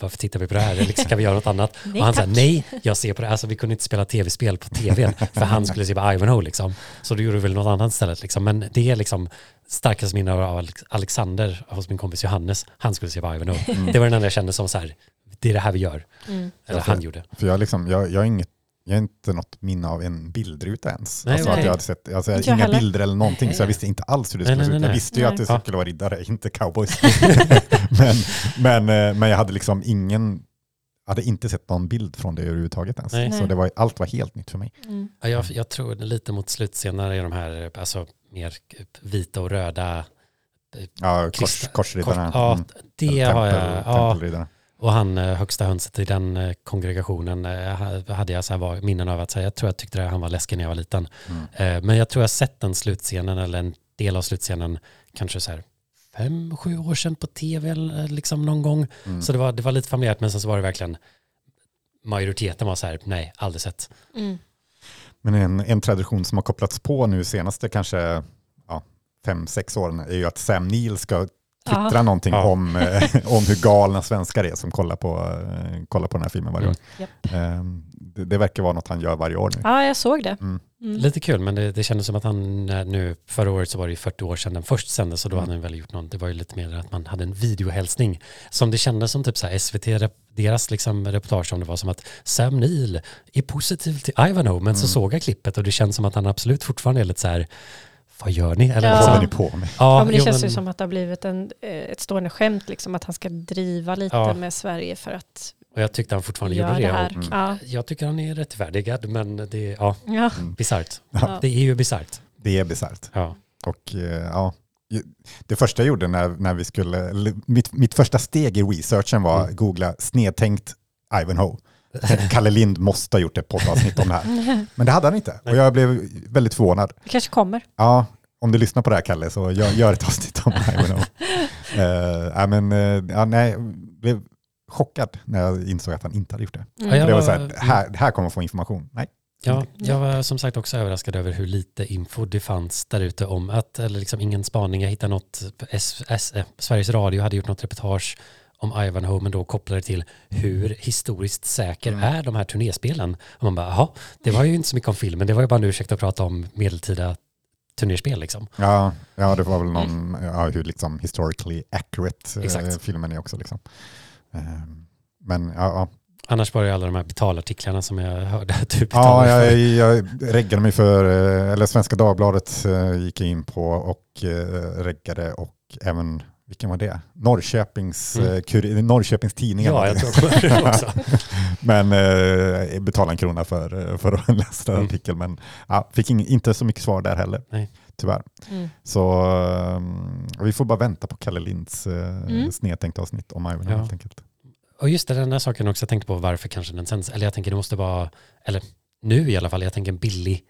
varför tittar vi på det här? Eller ska vi göra något annat? Nej, och han sa nej, jag ser på det. Alltså vi kunde inte spela tv-spel på tvn för han skulle se på Ivanhoe liksom. Så då gjorde vi väl något annat istället liksom. Men det är liksom starkast minne av Alex- Alexander hos min kompis Johannes. Han skulle se på Ivanhoe. Mm. Det var den enda jag kände som så här, det är det här vi gör. Mm. Eller Ja, han för- gjorde. För jag, liksom, jag, jag, har inget, jag har inte något minne av en bildruta ens. Nej, alltså okej. att jag hade sett, alltså jag inga heller. bilder eller någonting, så jag Nej. visste inte alls hur det Nej, skulle nej, se ut. nej, Jag nej. visste ju att det Nej. skulle vara riddare, inte cowboys. men, men, eh, men jag hade liksom ingen, hade inte sett någon bild från det överhuvudtaget ens. Nej. Så Nej. det var, allt var helt nytt för mig. Mm. Ja, jag, jag tror lite mot slutscener i de här, alltså mer vita och röda. Ja, kors, korsriddarna. ja, mm. det Eller har jag. tempel- Ja. Och han eh, högsta hönset i den eh, kongregationen eh, ha- hade jag så här var, minnen av att här, jag tror jag tyckte han var läskig när jag var liten. Mm. Men jag tror jag sett den slutscenen eller en del av slutscenen kanske så här fem, sju år sedan på tv liksom någon gång. Mm. Så det var, det var lite familjärt men sen så var det verkligen majoriteten var så här, nej, aldrig sett. Mm. Men en, en tradition som har kopplats på nu senaste kanske ja, fem, sex åren är ju att Sam Neill ska twittra Ja. någonting Ja. om, eh, om hur galna svenskar är som kollar på, eh, kollar på den här filmen varje Mm. år. Eh, det, det verkar vara något han gör varje år nu. Ja, jag såg det. Mm. Mm. Lite kul, men det, det kändes som att han nu, förra året så var det ju 40 år sedan den först sändes och då Mm. hade han väl gjort någon, det var ju lite mer att man hade en videohälsning som det kändes som typ så här SVT, deras liksom reportage om det var som att Sam Neill är positiv till Ivanhoe, men så Mm. såg jag klippet och det känns som att han absolut fortfarande är lite så här, vad gör ni? Eller Ja. Vad håller ni på med? Ja, men det jo, känns ju men- som att det har blivit en, eh, ett stående skämt, liksom, att han ska driva lite Ja. med Sverige för att Och jag tyckte han fortfarande gjorde det det. Mm. Ja. jag tycker han är rättfärdigad, men det är ja, Ja. bisarrt. Ja. Det är ju bisarrt. Det är bisarrt. Ja. Och eh, ja, det första jag gjorde när, när vi skulle, mitt, mitt första steg i researchen var Mm. att googla snedtänkt Ivanhoe. Kalle Lind måste ha gjort ett poddavsnitt om det här. Men det hade han inte. Och jag blev väldigt förvånad. Det kanske kommer. Ja, om du lyssnar på det här Kalle så gör, gör ett avsnitt om Ivanhoe. uh, ja, men, eh, ja, nej, jag blev chockad när jag insåg att han inte hade gjort det. Mm. Ja, det var så här, här, här kommer man få information. Nej. Ja, jag var som sagt också överraskad över hur lite info det fanns där ute om att, eller liksom ingen spaning, jag hittade något, S, S, eh, Sveriges Radio hade gjort något reportage om Ivanhoe, men då kopplade till hur historiskt säker Mm. är de här turnéspelen. Och man bara, jaha, det var ju inte så mycket om filmen, det var ju bara en ursäkt att prata om medeltida turnerspel liksom. Ja, ja, det var väl någon, ja, hur liksom historically accurate eh, Exakt. filmen är också. Liksom. Ehm, Men ja, ja. Annars var det alla de här betalartiklarna som jag hörde att du ja betalade jag, för. jag reggade mig för, eh, eller Svenska Dagbladet eh, gick jag in på och reggade och även, vilken var det? Norrköpings, Mm. mm. kuri, Norrköpings tidningar. Ja, jag tror det också. Men eh, betalade en krona för, eh, för att läsa den Mm. artikeln. Men ja, fick ing, inte så mycket svar där heller, Nej. tyvärr. Mm. Så eh, vi får bara vänta på Kalle Linds eh, Mm. snedtänkta avsnitt om Ivanhoe Ja. helt enkelt. Och just det, den där saken också, jag tänkte på varför kanske den sänds. Eller jag tänker det måste vara, eller nu i alla fall, jag tänker en billig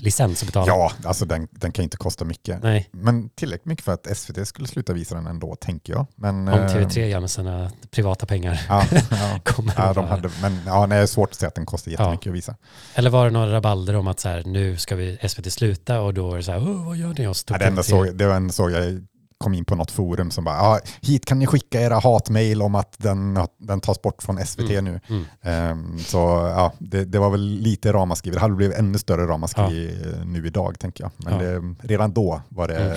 licens att betala. Ja, alltså den, den kan inte kosta mycket. Nej, Men tillräckligt mycket för att SVT skulle sluta visa den ändå, tänker jag. Men, om eh, TV3 gör med sina privata pengar Ja, ja. kommer ja, de hade, men ja, nej, det är svårt att säga att den kostar jättemycket att visa. Eller var det några rabalder om att så här, nu ska vi SVT sluta och då är det så här, "Åh, vad gör ni? Så Ja, det enda TV3 såg, det var en såg jag kom in på något forum som bara, ja, hit kan ni skicka era hatmejl om att den, den tas bort från SVT Mm. nu. Mm. Ehm, så ja, det, det var väl lite ramaskri. Det hade blivit ännu större ramaskri eh, nu idag tänker jag. Men Ja. det, redan då var det,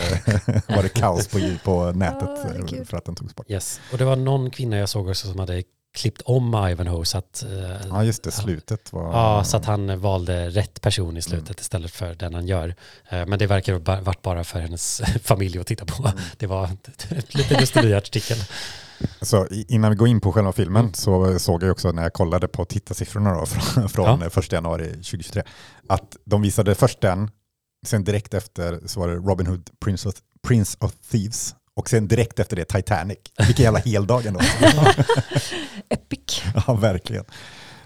var det kaos på, på nätet herregud. för att den togs bort. Yes. Och det var någon kvinna jag såg också som hade klippt om Ivanhoe så att, eh, Ja just det, slutet var... ja, så att han valde rätt person i slutet istället för den han gör. Eh, Men det verkar ha varit bara för hennes familj att titta på. Det var ett lite lustig-artikel. Så i- innan vi går in på själva filmen Mm. så såg jag också när jag kollade på tittarsiffrorna då, från, från Ja. 1 januari 2023 att de visade först den, sen direkt efter så var det Robin Hood, Prince of, Prince of Thieves och sen direkt efter det Titanic. Vilken jävla heldag ändå. Epic. ja, verkligen.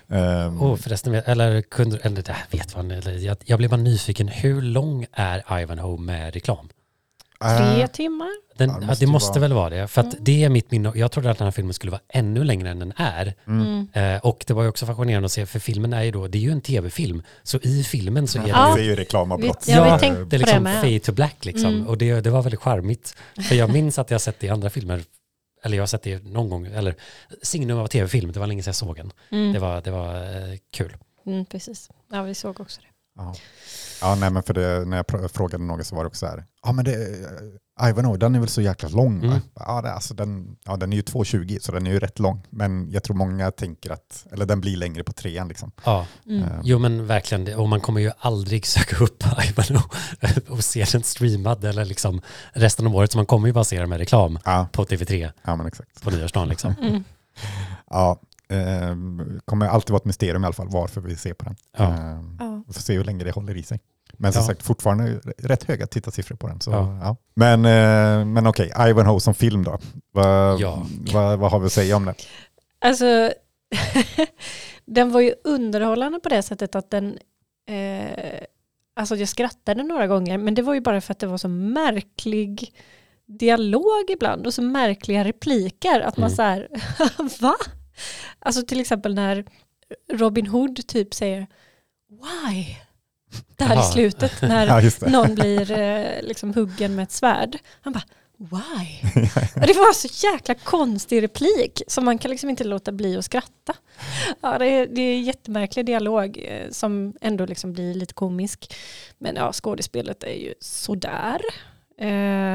Um, Oh, förresten, eller kunde, eller det vet man, eller jag, jag blev bara nyfiken, hur lång är Ivanhoe med reklam? Tre eh, timmar. Den, Ja, det det måste måste, ju vara- väl vara det, för att Mm. det är mitt minne. Jag trodde att den här filmen skulle vara ännu längre än den är. Mm. Eh, och det var ju också fascinerande att se, för filmen är ju då, det är ju en tv-film, så i filmen så är ja, det det ju är ju reklamavbrott. Ja, Ja, det är liksom fade to black liksom. Mm. Och det, det var väldigt charmigt. För jag minns att jag sett det i andra filmer, eller jag har sett det någon gång, eller signum av tv-film, det var länge sedan jag såg den. Mm. Det var, det var eh, kul. Mm, precis. Ja, vi såg också det. Ja. Ja, nej, men för det, när jag frågade någon så var det också så här, ja men det, eh, Ivanhoe, den är väl så jäkla lång va? Mm. Ja, det, alltså den, ja, den är ju 2,20 så den är ju rätt lång. Men jag tror många tänker att, eller den blir längre på trean liksom. Ja, Mm. Eh, jo men verkligen, och man kommer ju aldrig söka upp Ivanhoe och se den streamad eller liksom resten av året, så man kommer ju bara se den med reklam Ja, på TV3 ja men exakt. på nyårsdagen liksom. Mm. Ja, eh, kommer alltid vara ett mysterium i alla fall varför vi ser på den. Ja. Eh, Ja. vi får se hur länge det håller i sig. Men som Ja. sagt, fortfarande rätt höga tittarsiffror på den. Så, Ja. ja. Men, eh, men okej, Ivanhoe som film då. Vad, Ja. vad, vad har vi att säga om den? Alltså, den var ju underhållande på det sättet att den... Eh, alltså jag skrattade några gånger, men det var ju bara för att det var så märklig dialog ibland och så märkliga repliker. Att man Mm. så här, va? Alltså till exempel när Robin Hood typ säger why? Där i Jaha. slutet när Ja, det. någon blir eh, liksom huggen med ett svärd. Han bara why? Och det var så jäkla konstig replik så man kan liksom inte låta bli att skratta. Ja, det, är, det är jättemärklig dialog eh, som ändå liksom blir lite komisk. Men ja, skådespelet är ju sådär. Eh,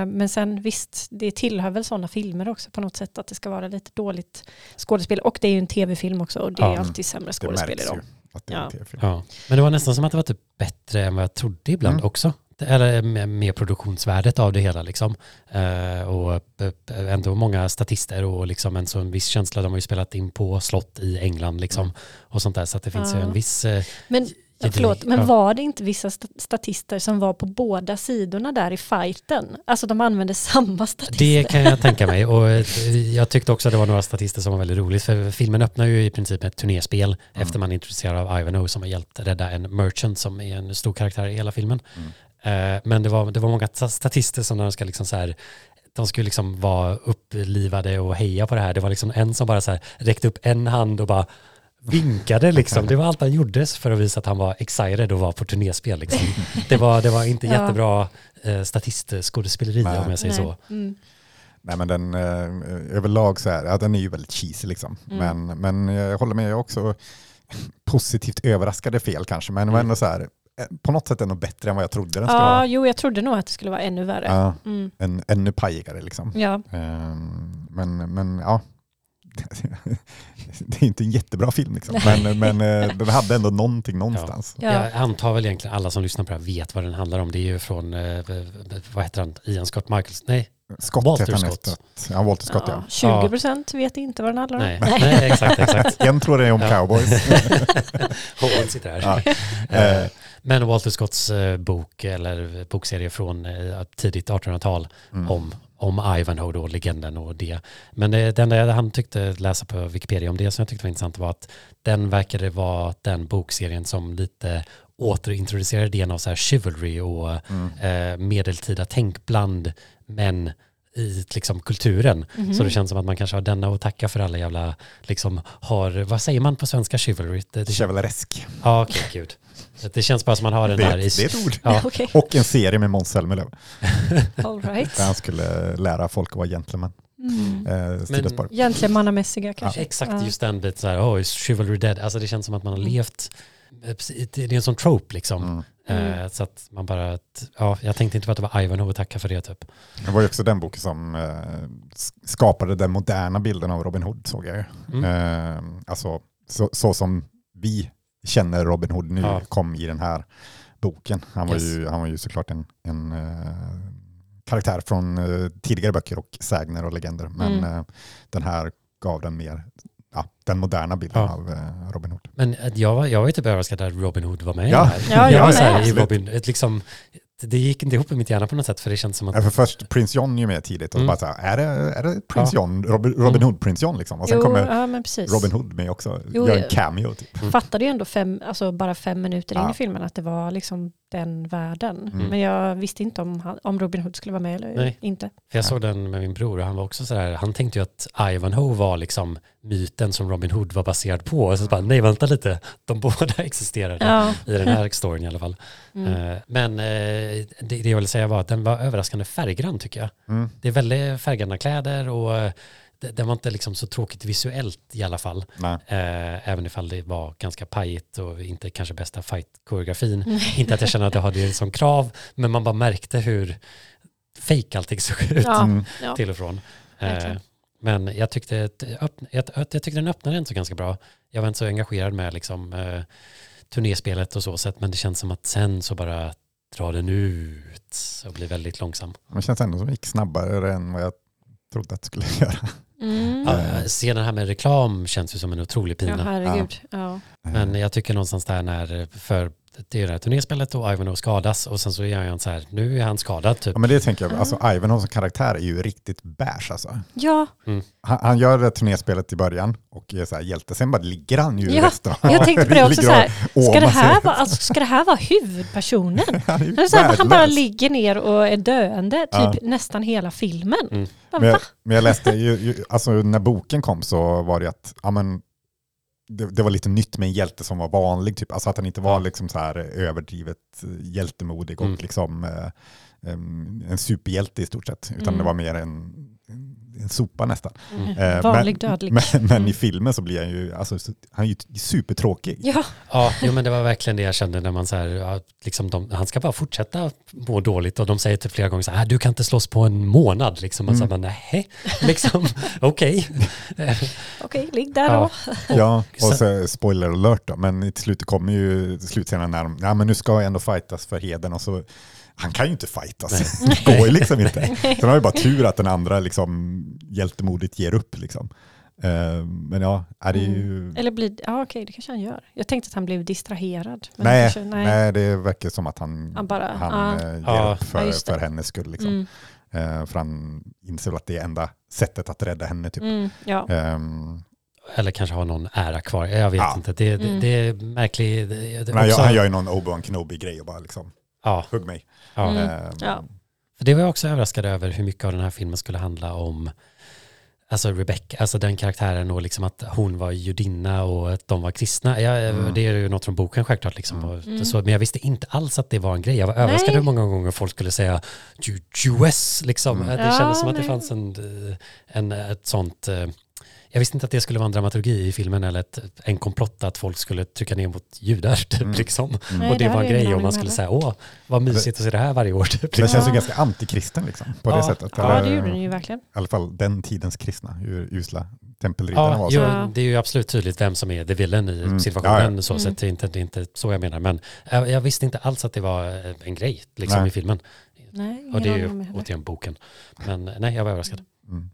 men sen visst, det tillhör väl sådana filmer också på något sätt att det ska vara lite dåligt skådespel. Och det är ju en tv-film också och det är Ja, alltid sämre skådespel i märks dem. ju att det är en Ja. Ja. Men det var nästan som att det var typ bättre än vad jag trodde ibland Mm. också. Eller med, med produktionsvärdet av det hela liksom. Eh, och eh, ändå många statister och liksom en sån viss känsla. De har ju spelat in på slott i England liksom. Och sånt där. Så att det finns ju Ja. en viss... Eh, Men Ja, förlåt, men var det inte vissa sta- statister som var på båda sidorna där i fighten? Alltså de använde samma statister. Det kan jag tänka mig och eh, jag tyckte också att det var några statister som var väldigt roligt för filmen öppnar ju i princip ett turnéspel Mm. efter man intresserad av Ivanhoe som har hjälpt rädda en merchant som är en stor karaktär i hela filmen. Mm. Eh, Men det var, det var många sta- statister som när de ska liksom så här de skulle liksom vara upplivade och heja på det här. Det var liksom en som bara så här räckte upp en hand och bara vinkade liksom. Det var allt han gjorde för att visa att han var excited och var på turnéspel. Liksom. Det, var, det var inte Ja. jättebra eh, statistskådespeleri Nej. om jag säger så. Mm. Nej men den eh, överlag så är ja, den är ju väldigt cheesy liksom. Mm. Men, men jag håller med, jag är också positivt överraskad är fel kanske, men det var Mm. ändå så här, eh, på något sätt ändå bättre än vad jag trodde den skulle Ja, vara. jo, jag trodde nog att det skulle vara ännu värre. Ja, Mm. en, ännu pajigare liksom. Ja. Ehm, Men, men ja, det är inte en jättebra film liksom. Men, men eh, den hade ändå någonting någonstans. Ja. Jag antar väl egentligen alla som lyssnar på det här vet vad den handlar om. Det är ju från, eh, vad heter han, Ian Scott Michaels? Nej, Scott Walter heter han Scott. efter Ja, Walter Scott ja. Ja, 20 procent vet inte vad den handlar om. nej, nej exakt, exakt. En tror det är om Ja. cowboys. Howard sitter här. Ja. Eh, Men Walter Scotts bok eller bokserie från tidigt 1800-tal Mm. om, om Ivanhoe då, legenden och det. Men det, det enda han tyckte läsa på Wikipedia om det som jag tyckte var intressant var att den verkade vara den bokserien som lite återintroducerade idén av så här chivalry och Mm. eh, medeltida tänk bland män i liksom kulturen. Mhm. Så det känns som att man kanske har denna att tacka för alla jävla, liksom har, vad säger man på svenska chivalry? Det, det, Chevaleresk. Ja, okej, gud. Det känns bara som man har den Det, där i... det är ett ord. Ja, Okej, Och en serie med Måns Zelmerlöw. right. Där han skulle lära folk att vara gentleman. Mm. Eh. Gentlemannamässiga kanske. exakt Ja. just den biten så här, oh, is chivalry dead? Alltså det känns som att man har levt, eh, det är en sån trope liksom. Mm. Mm. Eh, Så att man bara, ja, jag tänkte inte på att det var Ivanhoe, tacka för det typ. Det var ju också den boken som eh, skapade den moderna bilden av Robin Hood såg jag ju. Mm. Eh, alltså så, så som vi känner Robin Hood nu Ja. kom i den här boken. Han var, Yes. ju, han var ju såklart en, en karaktär från tidigare böcker och sägner och legender. Men Mm. den här gav den mer ja, den moderna bilden Ja. av eh, Robin Hood. Men eh, jag var, jag var ju typ överraskad att Robin Hood var med Ja. det här. Ja, jag jag var så här, i. Robin, ett liksom, det gick inte ihop i mitt hjärna på något sätt för det känns som att Ja, för först Prins John är ju med tidigt och Mm. bara så här, är det, är det Prins Ja. John, Robin, Robin Mm. Hood, Prins John liksom? Och sen Jo, kommer ja, men precis. Robin Hood med också, Jo, gör en ja. cameo typ. Fattade ju ändå fem, alltså bara fem minuter in i filmen att det var liksom den världen. Mm. Men jag visste inte om, han- om Robin Hood skulle vara med eller Nej. inte. För jag såg den med min bror och han var också sådär, han tänkte ju att Ivanhoe var liksom myten som Robin Hood var baserad på. Och så bara, nej vänta lite, de båda existerade Ja. i den här storyn i alla fall. Mm. Eh, Men eh, det, det jag ville säga var att den var överraskande färggrann tycker jag. Mm. Det är väldigt färggranna kläder och eh, den var inte liksom så tråkigt visuellt i alla fall. Eh, även ifall det var ganska pajigt och inte kanske bästa fight-koreografin. inte att jag känner att jag hade det som krav, men man bara märkte hur fake allting såg ut Ja. Mm. Ja. till och från. Eh, men jag tyckte, att det öppn- jag, tyckte den öppnade ändå så ganska bra. Jag var inte så engagerad med liksom, eh, turnéspelet och så sätt, men det känns som att sen så bara drar den ut och blir väldigt långsam. Det känns ändå som det gick snabbare än vad jag trodde att det skulle göra. Mm. Ja, scenen här med reklam känns ju som en otrolig Ja, pina. herregud. Ja. Men jag tycker någonstans där när, för det är det här turnéspelet och Ivanhoe skadas och sen så är han så här, nu är han skadad typ. Ja, men det tänker jag, alltså Ivanhoe som karaktär är ju riktigt bärs alltså. ja, Han, han gör det turnéspelet i början och är så här hjälte, sen bara ligger han ju Ja, resten av- jag tänkte på det också så här. Ska det, här vara, alltså, ska det här vara huvudpersonen? Han är så här, han bara ligger ner och är döende typ Ja. nästan hela filmen. Mm. Bara, Men jag, men jag läste, ju, ju, alltså när boken kom så var det att ja, men, det, det var lite nytt med en hjälte som var vanlig, typ. alltså att han inte var liksom så här överdrivet eh, hjältemodig och Mm. liksom eh, en superhjälte i stort sett, utan Mm. det var mer en, en, sopa nästan. Mm. Eh, Vanlig men, dödlig. Men, men Mm. i filmen så blir han ju, alltså, så- han är ju supertråkig. Ja, Ja, jo, men det var verkligen det jag kände när man så här, liksom de, han ska bara fortsätta må dåligt och de säger typ flera gånger så här, du kan inte slåss på en månad liksom. Och så Mm. bara, nej, liksom, okej. okej, ligg där Ja. då. Ja, och så spoiler alert då, men i slutet kommer ju slutscenen när de, ja men nu ska jag ändå fightas för heden och så, han kan ju inte fightas, det går ju liksom inte. Sen har ju bara tur att den andra liksom hjältemodigt ger upp liksom. Eh, men ja, är det ju, Mm. Eller blir, ja okej det kanske han gör. Jag tänkte att han blev distraherad. Men nej, kanske, nej. det verkar som att han, Han bara, han ah. ger upp för, Ja, för hennes skull. Liksom. Mm, Eh, för han inser att det är enda sättet att rädda henne. Typ. mm, ja. Ehm, Eller kanske ha någon ära kvar, jag vet Ja. inte. Det, det, Mm. det är märkligt. Det, det, men han, gör, också, han gör ju någon Obi-Wan Kenobi-grej och bara liksom, ja, hugg mig. Ja. Mm. Ehm, Ja. För det var jag också överraskad över hur mycket av den här filmen skulle handla om alltså Rebecca, alltså den karaktären och liksom att hon var judinna och att de var kristna. Ja, Mm. Det är ju något från boken självklart. Liksom, Mm. så, men jag visste inte alls att det var en grej. Jag var överraskad hur många gånger folk skulle säga "Ju- US, liksom. Mm. Det Ja, kändes som att det nej. fanns en, eh, en, ett sånt... eh, Jag visste inte att det skulle vara en dramaturgi i filmen eller ett, en komplott att folk skulle trycka ner mot judar. Typ, Mm. liksom. Nej, och det det var en grej om man skulle heller. säga åh, vad mysigt att se det här varje år. Typ, Det liksom. känns ju ganska antikristen liksom, på det Ja. sättet. Ja, Eller, det gjorde den ju verkligen. I alla fall den tidens kristna, hur usla tempelriddarna Ja, var. jo, Så. Ja. det är ju absolut tydligt vem som är the villain i Mm. situationen. Ja, Så, Mm. så att det, är inte, det är inte så jag menar. Men jag, jag visste inte alls att det var eh, en grej liksom, Nej. i filmen. Nej, Och det är ju återigen boken. Men nej, jag var överraskad. Mm.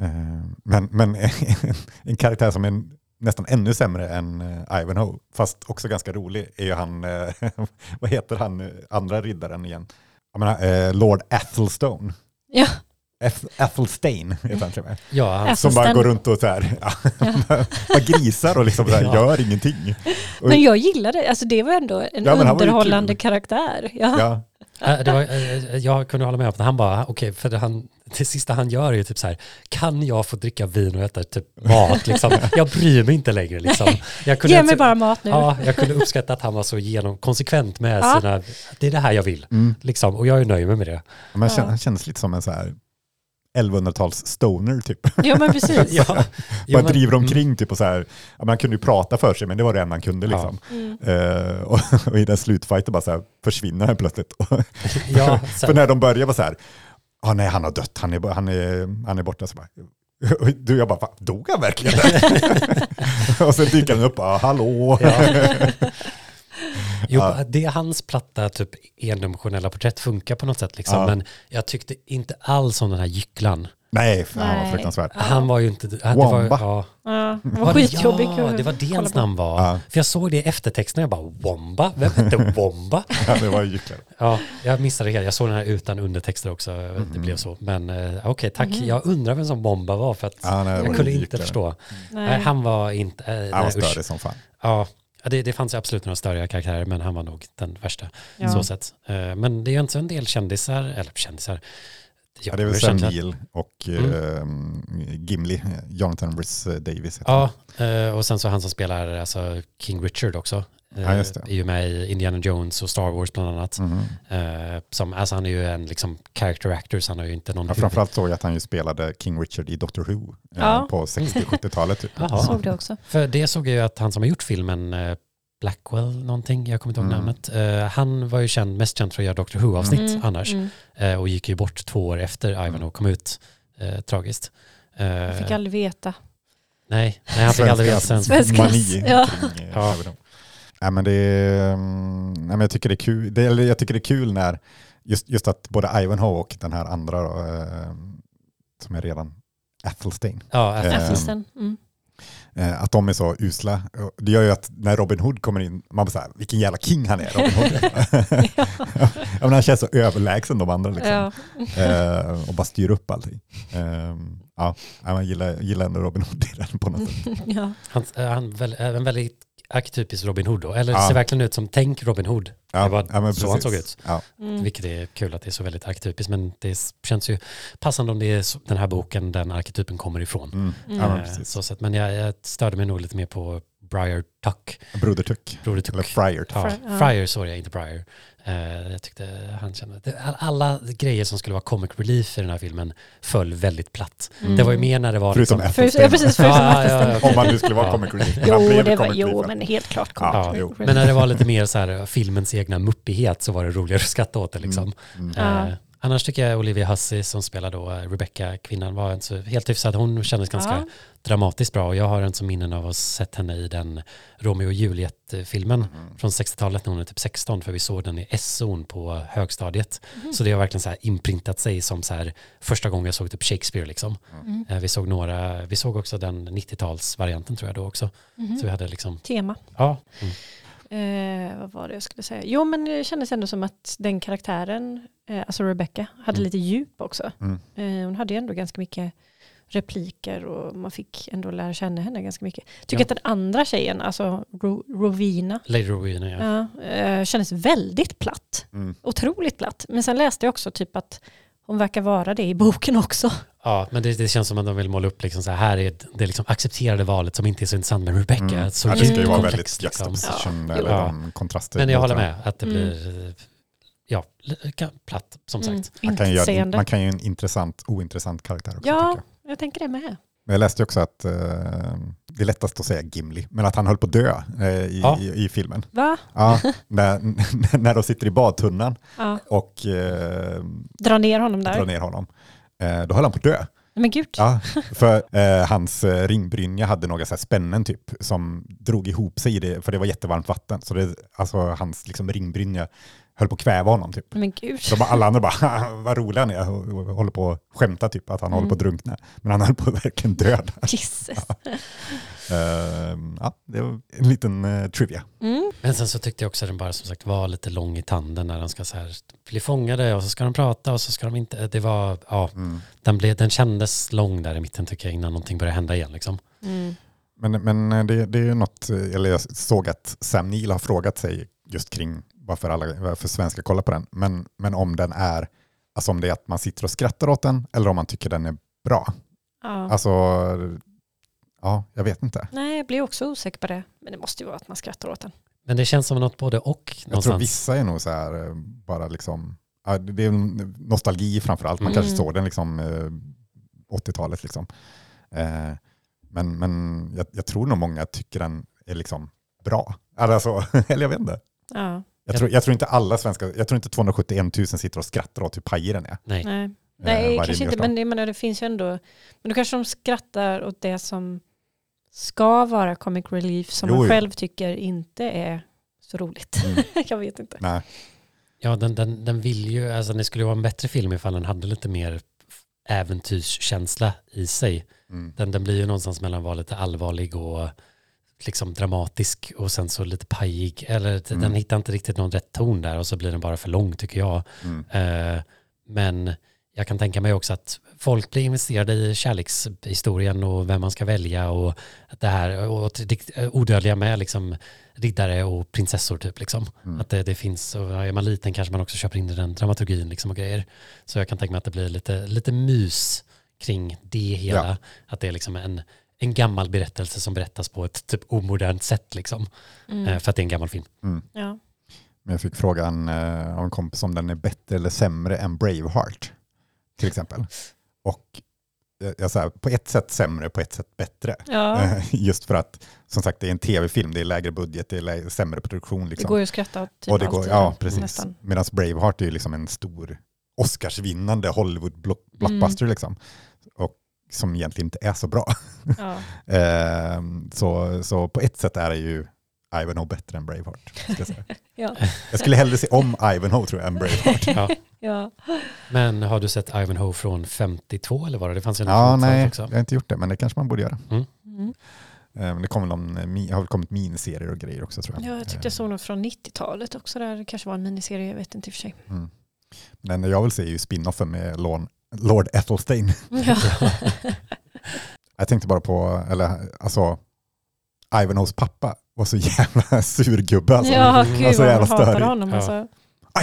Eh, men, men en karaktär som är nästan ännu sämre än eh, Ivanhoe, fast också ganska rolig, är ju han, eh, vad heter han, andra riddaren igen? Jag menar, Lord Athelstone. Ja, Athelstane heter han till och med. Ja, han, Som bara går runt och så här, ja, bara grisar och liksom så här, Ja. gör ingenting. Och, men jag gillade alltså det var ändå en Ja, underhållande karaktär. Ja. ja, det var, eh, jag kunde hålla med om det. Han bara, okej, för det, han, det sista han gör är ju typ så här, kan jag få dricka vin och äta typ mat liksom? Jag bryr mig inte längre liksom. Jag kunde Ge inte- mig bara mat nu. Ja, jag kunde uppskatta att han var så genom, konsekvent med Ja. sina, det är det här jag vill, mm. liksom, och jag är nöjd med det. Men han, känns lite som en så här 1100-tals stoner typ. Ja men precis. Ja, Bara Jo, men- driver omkring typ och så här, ja, men han kunde ju prata för sig men det var det enda han kunde Ja. liksom. Mm. Eh, och, och i den slutfighten bara så här försvinner han plötsligt. Ja, för när de börjar var så här, ja nej han har dött, han är, han är, han är borta. Så bara, du jag bara, "Va, dog han verkligen? och sen dyker han upp, bara, hallå. Ja. Jo, Ja. det är hans platta typ endimensionella porträtt funkar på något sätt liksom, Ja. men jag tyckte inte alls om den här gycklan. nej, vad Nej. fruktansvärt. Han var ju inte... Det var, Wamba. ja. Ja, det var Var det, skitjobbigt. ja, det var det hans namn var. Ja. För jag såg det i eftertexten och jag bara, Womba? Vem hette Womba? Ja, det var ju. Ja, jag missade det helt. Jag såg den här utan undertexter också. Det Mhm. blev så. Men eh, okej, tack. Mhm. Jag undrar vem som Womba var för att Ja, nej, det var jag kunde inte gycklar. förstå. Nej. Nej. han var inte... Eh, Han var störig som fan. Ja, ja, det, det fanns ju absolut några störiga karaktärer, men han var nog den värsta. Ja. Så sätt. Eh, Men det är ju inte så en del kändisar, eller kändisar. Ja, det är väl Sam Neill och Mm. eh, Gimli, Jonathan Rhys Davis. heter Ja, eh, och sen så han som spelar alltså King Richard också. Eh, Ja, just det. Är ju med i Indiana Jones och Star Wars bland annat. Eh, Som, alltså han är ju en liksom character actor, så han har ju inte någon Ja, framförallt såg jag att han ju spelade King Richard i Doctor Who eh, Ja. på 60-70-talet. Typ. Jaha. Såg det också. För det såg jag ju att han som har gjort filmen Blackwell någonting, jag kommer inte ihåg Mm. namnet. Eh, han var ju känd, mest känd för att göra Doctor Who-avsnitt Mm, annars. mm. Eh, och gick ju bort två år efter Ivanhoe kom ut. Eh, tragiskt. Eh, Jag fick aldrig veta. nej, nej, han fick aldrig veta sen. Svenskarnas- mani ja. kring eh, Ja. Men det är, mm, nej, men jag tycker det är kul. Det, eller jag tycker det är kul när just, just att både Ivanhoe och den här andra då, eh, som är redan Athelstane, Ja, Eh, Athelsen. Mm. eh, att de är så usla. Det gör ju att när Robin Hood kommer in, man bara så här, vilken jävla king han är, Robin Hood. ja. men han känns så överlägsen de andra liksom. Ja. Eh, och bara styr upp allting. Eh, ja, man gillar, gillar ändå Robin Hood i den på något sätt. ja. han, eh, han väl, även väldigt arketypisk Robin Hood då. Eller Ja. ser verkligen ut som tänk Robin Hood. Ja, det var ja, men så han såg ut. Ja. Mm. Vilket är kul att det är så väldigt arketypiskt. Men det känns ju passande om det är den här boken den arketypen kommer ifrån. Mm. Mm. Ja, men Eh, så sätt. Men jag, jag störde mig nog lite mer på Briar Tuck. Broder Tuck, Broder Tuck. eller Friar Tuck. Ja, Fri- ja. Friar såg jag, inte Briar. Eh, jag tyckte han kände... Alla grejer som skulle vara comic relief i den här filmen föll väldigt platt. Mm. Det var ju mer när det var... Förutom liksom, För, ja, precis. Förutom Ja, ja, ja. Om man nu skulle vara comic relief. Men Jo, det var, comic jo, men helt klart comic relief. Men när det var lite mer så här filmens egna muppighet så var det roligare att skratta åt det liksom. Mm. Ja. Eh, annars tycker jag Olivia Hussey som spelar då eh, Rebecca, kvinnan, var inte så helt hyfsad. Hon kändes ganska Ja. dramatiskt bra och jag har en som minnen av att ha sett henne i den Romeo och Juliet-filmen Mm. från 60-talet när hon är typ 16 för vi såg den i SO på högstadiet. Mhm. Så det har verkligen så här imprintat sig som så här första gången jag såg typ Shakespeare liksom. Mm. Eh, Vi såg några, vi såg också den 90-talsvarianten tror jag då också. Mhm. Så vi hade liksom, Tema. ja. Eh, vad var det jag skulle säga? Jo, men det kändes ändå som att den karaktären, eh, alltså Rebecca, hade Mm. lite djup också. Mm. Eh, hon hade ju ändå ganska mycket repliker och man fick ändå lära känna henne ganska mycket. Tycker Ja. att den andra tjejen, alltså Ro- Rovina, Lady Rowena ja. ja. eh, kändes väldigt platt. Mm. Otroligt platt. Men sen läste jag också typ att hon verkar vara det i boken också. Ja, men det, det känns som att de vill måla upp liksom så här, här är det liksom accepterade valet som inte är så intressant med Rebecca. Mm. Så ja, det ska ju vara väldigt liksom. juxtaposition Ja. eller Ja. kontraster. Men jag håller med att det Mm. blir, ja, platt som Mm, sagt. Man kan, ju göra, man kan ju en intressant, ointressant karaktär också. Ja. jag. Jag tänker det med. Men jag läste också att eh, det är lättast att säga Gimli, men att han höll på att dö eh, i, Ja. i, i filmen. Va? Ja, när, när de sitter i badtunnan Ja. och eh, Dra ner honom där. drar ner honom. Eh, då höll han på att dö. Men gud. Ja, för eh, hans eh, ringbrynja hade några så här spännen typ som drog ihop sig i det, för det var jättevarmt vatten. Så det, alltså, hans liksom, ringbrynja höll på att kväva honom typ. Men gud. Så bara, alla andra bara, "Haha, vad rolig han är håller på att skämta typ att han håller på att drunkna. Men han höll på att verkligen dö. Jesus. Eh, ja, det var en liten eh, trivia. Mm. Men sen så tyckte jag också att den bara som sagt var lite lång i tanden när de ska så här bli fångade och så ska de prata och så ska de inte, det var, ja, Mm. den, blev, den kändes lång där i mitten tycker jag innan någonting började hända igen liksom. Mm. Men, men det, det är ju något, eh, eller jag såg att Sam Neill har frågat sig just kring varför, alla, varför svenskar kollar på den, men, men om den är, alltså om det är att man sitter och skrattar åt den eller om man tycker den är bra. Ja. Alltså, ja, jag vet inte. Nej, jag blir också osäker på det. Men det måste ju vara att man skrattar åt den. Men det känns som något både och Jag tror någonstans. vissa är nog så här, eh, bara liksom, det är nostalgi framför allt. Man Mm. kanske såg den liksom eh, 80-talet liksom. Eh, men men jag, jag tror nog många tycker den är liksom bra. Alltså, eller jag vet inte. Ja. Jag tror, jag tror inte alla svenskar, jag tror inte 271 000 sitter och skrattar åt hur pajig den är. Nej. Nej, eh, Nej kanske inte. Men jag menar, det finns ju ändå... Men då kanske de skrattar åt det som ska vara comic relief som Jo, man jo. själv tycker inte är så roligt. Mm. jag vet inte. Nej. Ja, den, den, den vill ju, alltså det skulle ju vara en bättre film ifall den hade lite mer äventyrskänsla i sig. Mm. Den, den blir ju någonstans mellan att vara lite allvarlig och liksom dramatisk och sen så lite pajig. Eller Mm. den hittar inte riktigt någon rätt ton där och så blir den bara för lång tycker jag. Mm. Eh, men jag kan tänka mig också att folk blir investerade i kärlekshistorien och vem man ska välja och det här och odödliga med liksom riddare och prinsessor typ liksom. Mm. Att det, det finns och är man liten kanske man också köper in i den dramaturgin liksom och grejer. Så jag kan tänka mig att det blir lite, lite mus kring det hela. Ja. Att det är liksom en, en gammal berättelse som berättas på ett typ omodernt sätt liksom. Mm. Eh, för att det är en gammal film. Ja. Men jag fick frågan eh, av en kompis om den är bättre eller sämre än Braveheart. Till exempel. Och jag, sa, på ett sätt sämre, på ett sätt bättre. ja, Eh, Just för att, som sagt, det är en tv-film, det är lägre budget, det är lägre, sämre produktion. det Liksom. går ju att skratta typ och det går, ja, precis. Medan Braveheart är ju liksom en stor Oscarsvinnande Hollywood-blockbuster. Mm. Liksom. Och som egentligen inte är så bra. Ja. Eh, så, så på ett sätt är det ju Ivanhoe bättre än Braveheart. Ska jag, säga. Ja. jag skulle hellre se om Ivanhoe tror jag än Braveheart. Ja. Ja. Men har du sett Ivanhoe från 52 eller var det? Det fanns en Ja, nej, också. jag har inte gjort det, men det kanske man borde göra. Mm. Eh, men det kommer någon, eh, har väl kommit miniserier och grejer också tror jag. ja, jag tyckte jag såg något från 90-talet också där. Det kanske var en miniserie, jag vet inte i och för sig. Eh, mm. Men jag vill se ju spinoffen med Lorn, Lord Ethelstein. Ja. Jag tänkte bara på, eller alltså, Ivanhoes pappa var så jävla surgubbe alltså. ja, gud Alltså, vad jävla man hatar honom. Ja. Alltså.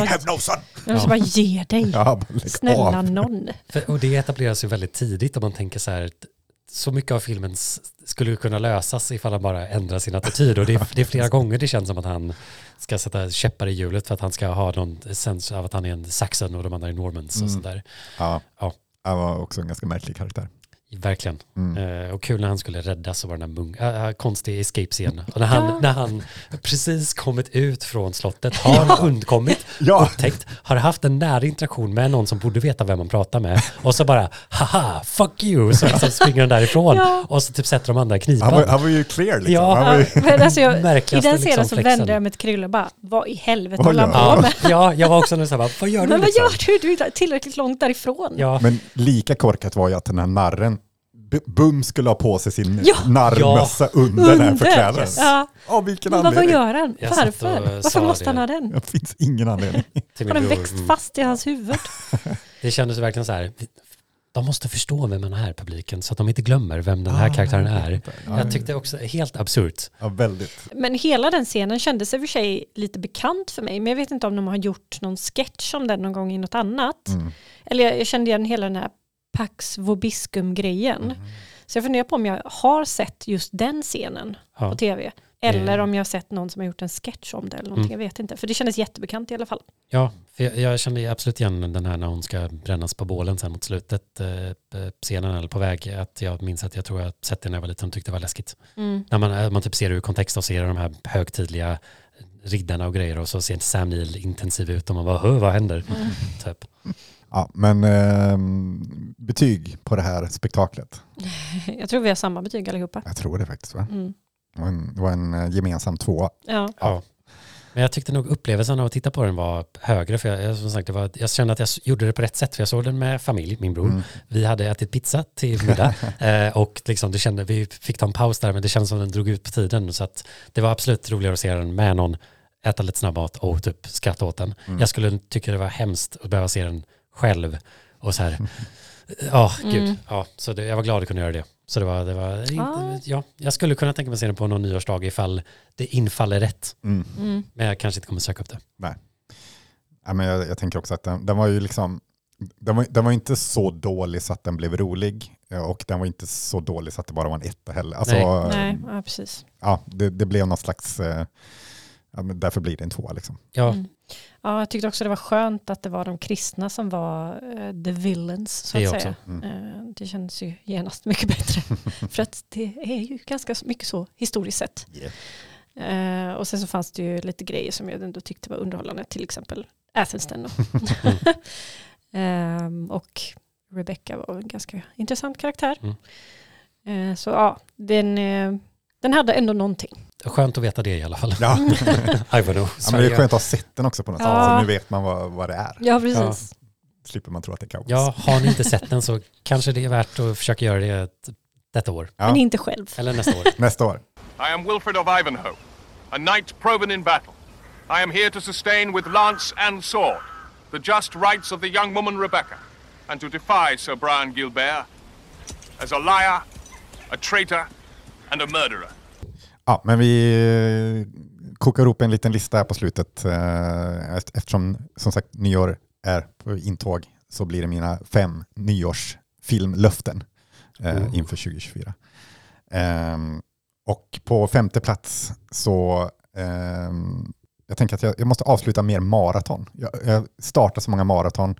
I have no son! Jag måste bara ge dig. Ja, Snälla av. någon. För, och det etableras ju väldigt tidigt om man tänker så här, att så mycket av filmen skulle kunna lösas ifall han bara ändrar sin attityd. Och det är, det är flera gånger det känns som att han ska sätta käppar i hjulet för att han ska ha någon sens av att han är en saxon och de andra är normans och Mm. sådär. Ja. Ja. Han var också en ganska märklig karaktär. Verkligen. Mm. Eh, och kul när han skulle räddas så var den där munk, äh, konstig escape-scen. Och när han, Ja. när han precis kommit ut från slottet, har undkommit, Ja, upptäckt, har haft en nära interaktion med någon som borde veta vem man pratar med. Och så bara, haha, fuck you, så liksom springer han därifrån. Ja. Och så typ sätter de andra i knipan. han var, han var ju clear liksom. Ja. Han var ju, Ja, men alltså jag, I den scenen liksom så flexen. vände jag mig till Krille och bara, vad i helvete håller han på Ja, med? ja, jag var också nu så här, vad gör du Men vad liksom? gör du? Du är tillräckligt långt därifrån. Ja, men lika korkat var ju att den här narren, Bum skulle ha på sig sin Ja. narrmössa under den här Under. förklädnaden. Ja. Av vilken Men vad, vad anledning? gör han? Varför? Varför måste han ha den? Det finns ingen anledning. Har den växt fast i hans huvud? Det kändes verkligen så här, de måste förstå vem man är, publiken, så att de inte glömmer vem den här Ah, karaktären är. Ja, Jag tyckte också helt absurt. Ja, väldigt. Men hela den scenen kändes i och för sig lite bekant för mig. Men jag vet inte om de har gjort någon sketch om den någon gång i något annat. Mm. Eller jag, jag kände igen hela den här Pax Vobiscum-grejen. Mm. Så jag funderar på om jag har sett just den scenen Ja. på tv. Eller om jag har sett någon som har gjort en sketch om det eller någonting. Mm. Jag vet inte. För det kändes jättebekant i alla fall. Ja, för jag, jag kände absolut igen den här när hon ska brännas på bålen sen mot slutet, eh, eh, scenen eller på väg, att jag minns att jag tror jag sett det när jag var liten och tyckte det var läskigt. När man, eh, man typ ser det ur kontext och ser de här högtidliga riddarna och grejer och så ser Sam Neill intensiv ut och man bara, "Hö, vad händer? Mm. Typ. Ja, men ehm, betyg på det här spektaklet? Jag tror vi har samma betyg allihopa. Jag tror det faktiskt. Va? Mm. Det var en, det var en eh, gemensam tvåa. Ja. Ja. Men jag tyckte nog upplevelsen av att titta på den var högre. För jag, jag, som sagt, det var, jag kände att jag gjorde det på rätt sätt. För jag såg den med familj, min bror. Mm. Vi hade ätit pizza till middag. eh, och liksom, det kände, vi fick ta en paus där, men det kändes som den drog ut på tiden. Så att det var absolut roligare att se den med någon, äta lite snabbmat och typ skratta åt den. Mm. Jag skulle tycka det var hemskt att behöva se den själv. Och så här, ja, gud. Mm. Ja, så det, jag var glad att kunna göra det. Så det var, det var inte, Ah. ja, jag skulle kunna tänka mig att se den på någon nyårsdag ifall det infaller rätt. Mm. Mm. Men jag kanske inte kommer söka upp det. Ja, men jag, jag tänker också att den, den var ju liksom, den var, den var inte så dålig så att den blev rolig eh, och den var inte så dålig så att det bara var en etta heller. Alltså, Nej. Nej, ja, precis. Ja, det, det blev någon slags, eh, ja, men därför blir det en tvåa liksom. Ja, Mm. Ja, jag tyckte också det var skönt att det var de kristna som var eh, the villains, så att säga. Mm. Eh, det känns ju genast mycket bättre. För att det är ju ganska mycket så historiskt sett. Eh, och sen så fanns det ju lite grejer som jag ändå tyckte var underhållande, till exempel Athelston. då. Ehm, och Rebecca var en ganska intressant karaktär. Mm. Så ja, den, den hade ändå någonting. Skönt att veta det i alla fall. Ja. Ivanhoe, Ja, men det är skönt att ha sett den också på något sätt, Ja. så nu vet man vad, vad det är. Ja, precis. Slipper man tro att det är kaos. Ja, har ni inte sett den så kanske det är värt att försöka göra det ett- detta år. Ja. Men inte själv. Eller nästa år. Nästa år. I am Wilfred of Ivanhoe, a knight proven in battle. I am here to sustain with lance and sword the just rights of the young woman Rebecca, and to defy Sir Brian Gilbert as a liar, a traitor, and a murderer. Ja, men vi eh, kokar ihop en liten lista här på slutet. eh, Eftersom som sagt nyår är på intåg så blir det mina fem nyårsfilmlöften Oh. inför 2024. Ehm, och på femte plats så ehm, jag tänker att jag, jag måste avsluta mer maraton. Jag, jag startar så många maraton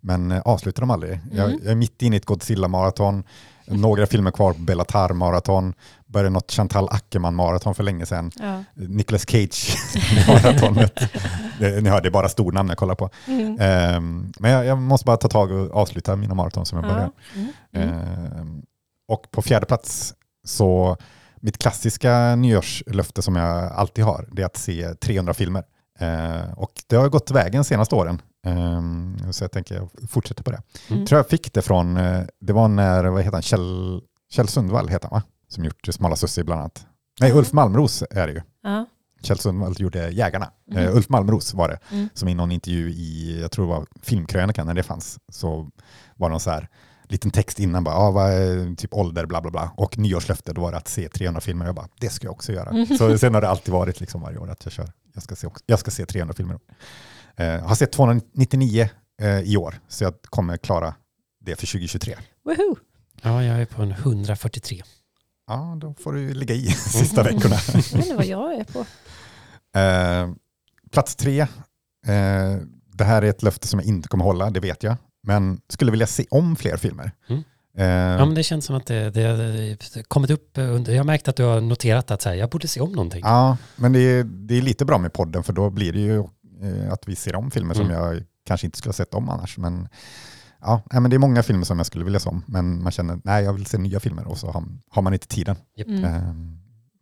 men avslutar dem aldrig. Jag, Mm. jag är mitt inne i ett Godzilla-maraton, några filmer kvar på Bellatar-maraton, började något Chantal Ackerman-maraton för länge sedan. Ja. Nicolas Cage-maratonet. Det- Ni hör, det är bara stornamn jag kollar på. Mm. Ehm, men jag, jag måste bara ta tag och avsluta mina maraton som jag börjar. Ja. Mm. Mm. Ehm, och på fjärde plats så mitt klassiska nyårslöfte som jag alltid har, det är att se 300 filmer. Ehm, och det har gått vägen de senaste åren. Ehm, så jag tänker jag fortsätter på det. Mm. Tror jag fick det från, eh, det var när, vad heter han, Kjell, Kjell Sundvall heter han va? Som gjort Smala Sussie bland annat. Nej, Ulf Malmros är det ju. Ja. Kjell Sundvall gjorde Jägarna. Eh, Ulf Malmros var det, Mm. som i någon intervju i, jag tror det var Filmkrönikan när det fanns, så var någon så här liten text innan, bara, ah, vad typ ålder, bla bla bla. Och nyårslöfte, då var det att se 300 filmer. Jag bara, det ska jag också göra. Mhm. Så sen har det alltid varit liksom varje år att jag kör, jag ska se, också, jag ska se 300 filmer. Eh, har sett 299 eh, i år, så jag kommer klara det för 2023. Woohoo. Ja, jag är på en 143. Ja, då får du ligga i sista veckorna. Jag vet vad jag är på. Eh, plats tre. Eh, det här är ett löfte som jag inte kommer hålla, det vet jag. Men skulle vilja se om fler filmer. Mm. Eh, Ja, men det känns som att det, det har kommit upp under, jag har märkt att du har noterat att så här, jag borde se om någonting. ja, men det är, det är lite bra med podden för då blir det ju att vi ser om filmer som Mm. jag kanske inte skulle ha sett om annars. Men, ja, nej, men det är många filmer som jag skulle vilja se om, men man känner nej jag vill se nya filmer och så har, har man inte tiden. Mm. Eh,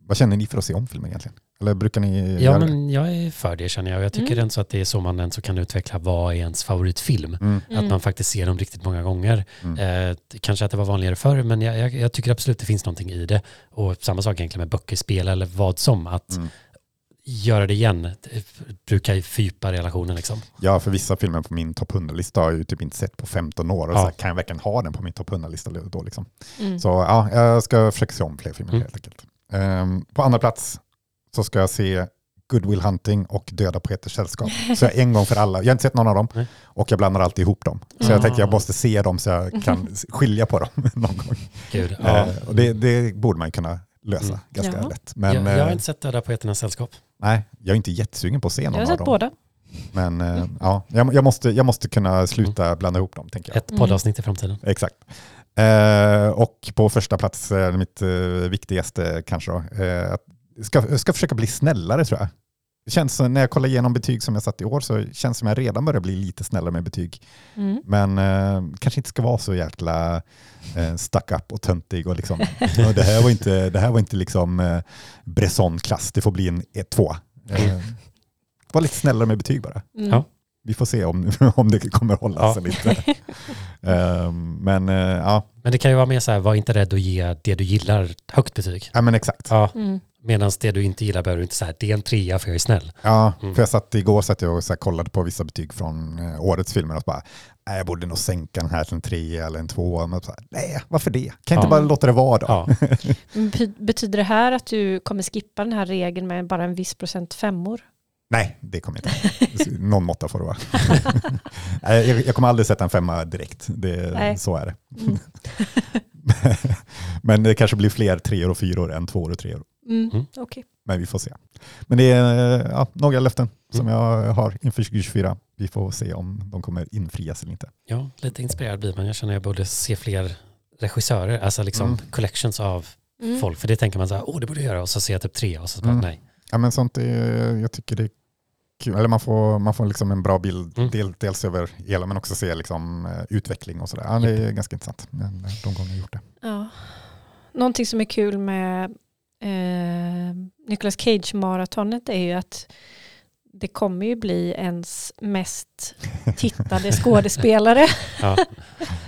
vad känner ni för att se om filmer egentligen? Eller brukar ni Ja, det? men jag är för det känner jag. Jag tycker Mm. ändå så att det är så man ens kan utveckla vad är ens favoritfilm. Mm. Att man faktiskt ser dem riktigt många gånger. Mm. Eh, kanske att det var vanligare förr, men jag, jag, jag tycker absolut det finns någonting i det. Och samma sak egentligen med böcker, spel eller vad som. Att Mm. Göra det igen brukar ju fördjupa relationen liksom. Ja, för vissa filmer på min topp 100-lista har jag ju typ inte sett på 15 år. Och Ja. så här, kan jag verkligen ha den på min topp 100-lista då? Liksom? Mm. Så ja, jag ska försöka se om fler filmer Mm. helt enkelt. Ehm, på andra plats så ska jag se Good Will Hunting och Döda poeters sällskap. Så jag en gång för alla, jag har inte sett någon av dem Nej. och jag blandar alltid ihop dem. Så Mm. jag tänker jag måste se dem så jag kan skilja på dem någon gång. Gud, ja. Eh, och det, det borde man kunna lösa Mm. ganska Ja. lätt. Men jag, jag har eh, inte sett Döda poeternas sällskap. Nej, jag är inte jättesugen på att se någon Jag har av sett dem. båda. Men eh, ja, jag, jag, måste, jag måste kunna sluta blanda ihop dem, tänker jag. Ett poddavsnitt i framtiden. Exakt. Eh, och på första plats, mitt eh, viktigaste kanske då, eh, att ska, ska försöka bli snällare tror jag. Det känns som, när jag kollar igenom betyg som jag satt i år så känns det som jag redan börjar bli lite snällare med betyg. Mm. Men eh, kanske inte ska vara så jäkla eh, stuck up och töntig och liksom, "Ja, det här var inte, det här var inte liksom eh, Bresson-klass, det får bli en 1-2. Eh, var lite snällare med betyg bara. Mm. Ja. Vi får se om, om det kommer hålla Ja. sig lite. Ehm, men eh, ja, Men det kan ju vara mer så här, var inte rädd att ge det du gillar högt betyg. ja, men exakt. Ja, Mm. Medan det du inte gillar behöver du inte säga, det är en trea för jag är snäll. Ja, Mm. för jag satt igår satt jag och så här kollade på vissa betyg från eh, årets filmer och bara, nej, jag borde nog sänka den här till en trea eller en tvåa. Men så här, nej, varför det? Kan jag inte Ja. bara låta det vara då? Ja, Betyder det här att du kommer skippa den här regeln med bara en viss procent femmor? Nej, det kommer inte. Någon måtta får det vara. Jag, jag kommer aldrig sätta en femma direkt. Det, Nej. så är det. Mm. Men det kanske blir fler treor och fyror än tvåor och treor. Mm. Mm. Okej. Men vi får se. Men det är ja, några löften som Mm. jag har inför 2024. Vi får se om de kommer infrias eller inte. ja, lite inspirerad blir man. Jag känner att jag borde se fler regissörer, alltså liksom Mm. collections av Mm. folk. För det tänker man så här, åh det borde jag göra och så ser jag typ tre och så bara Mm. nej. Ja, men sånt är, jag tycker det är kul. Eller man får, man får liksom en bra bild, Mm. del, dels över hela men också se liksom, eh, utveckling och sådär. Ja, det är ganska intressant. Men de gånger jag gjort det. Ja. Någonting som är kul med eh, Nicolas Cage-maratonet är ju att det kommer ju bli ens mest tittade skådespelare. Ja.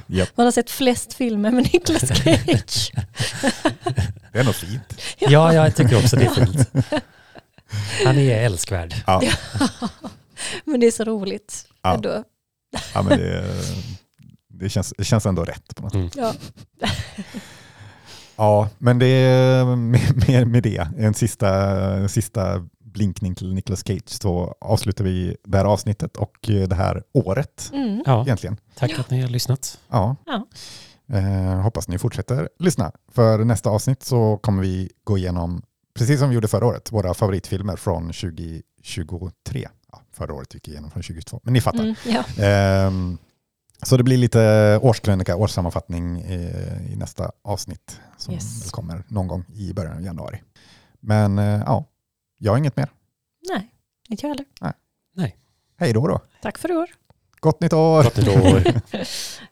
Japp. Man har sett flest filmer med Nicolas Cage. Det är nog fint. ja, jag tycker också det är fint. Han är älskvärd. Ja, Men det är så roligt. Ja. Ändå. ja, men det, det, känns, det känns ändå rätt på något sätt. Mm. Ja. Ja, men det är med, med, det, en sista, en sista blinkning till Nicolas Cage så avslutar vi det här avsnittet och eh, det här året Mm. Ja, egentligen. tack att ni har lyssnat. Ja. Ja. Eh, hoppas ni fortsätter lyssna. För nästa avsnitt så kommer vi gå igenom, precis som vi gjorde förra året, våra favoritfilmer från 2023. Ja, förra året gick vi igenom från 2022, men ni fattar. Mm. Ja. Ehm, så det blir lite årskrönika, årssammanfattning i, i nästa avsnitt som Yes. kommer någon gång i början av januari. Men eh, ja, jag har inget mer. Nej, inte jag heller. Hej då då. Tack för i år. Gott nytt år! Gott nytt år.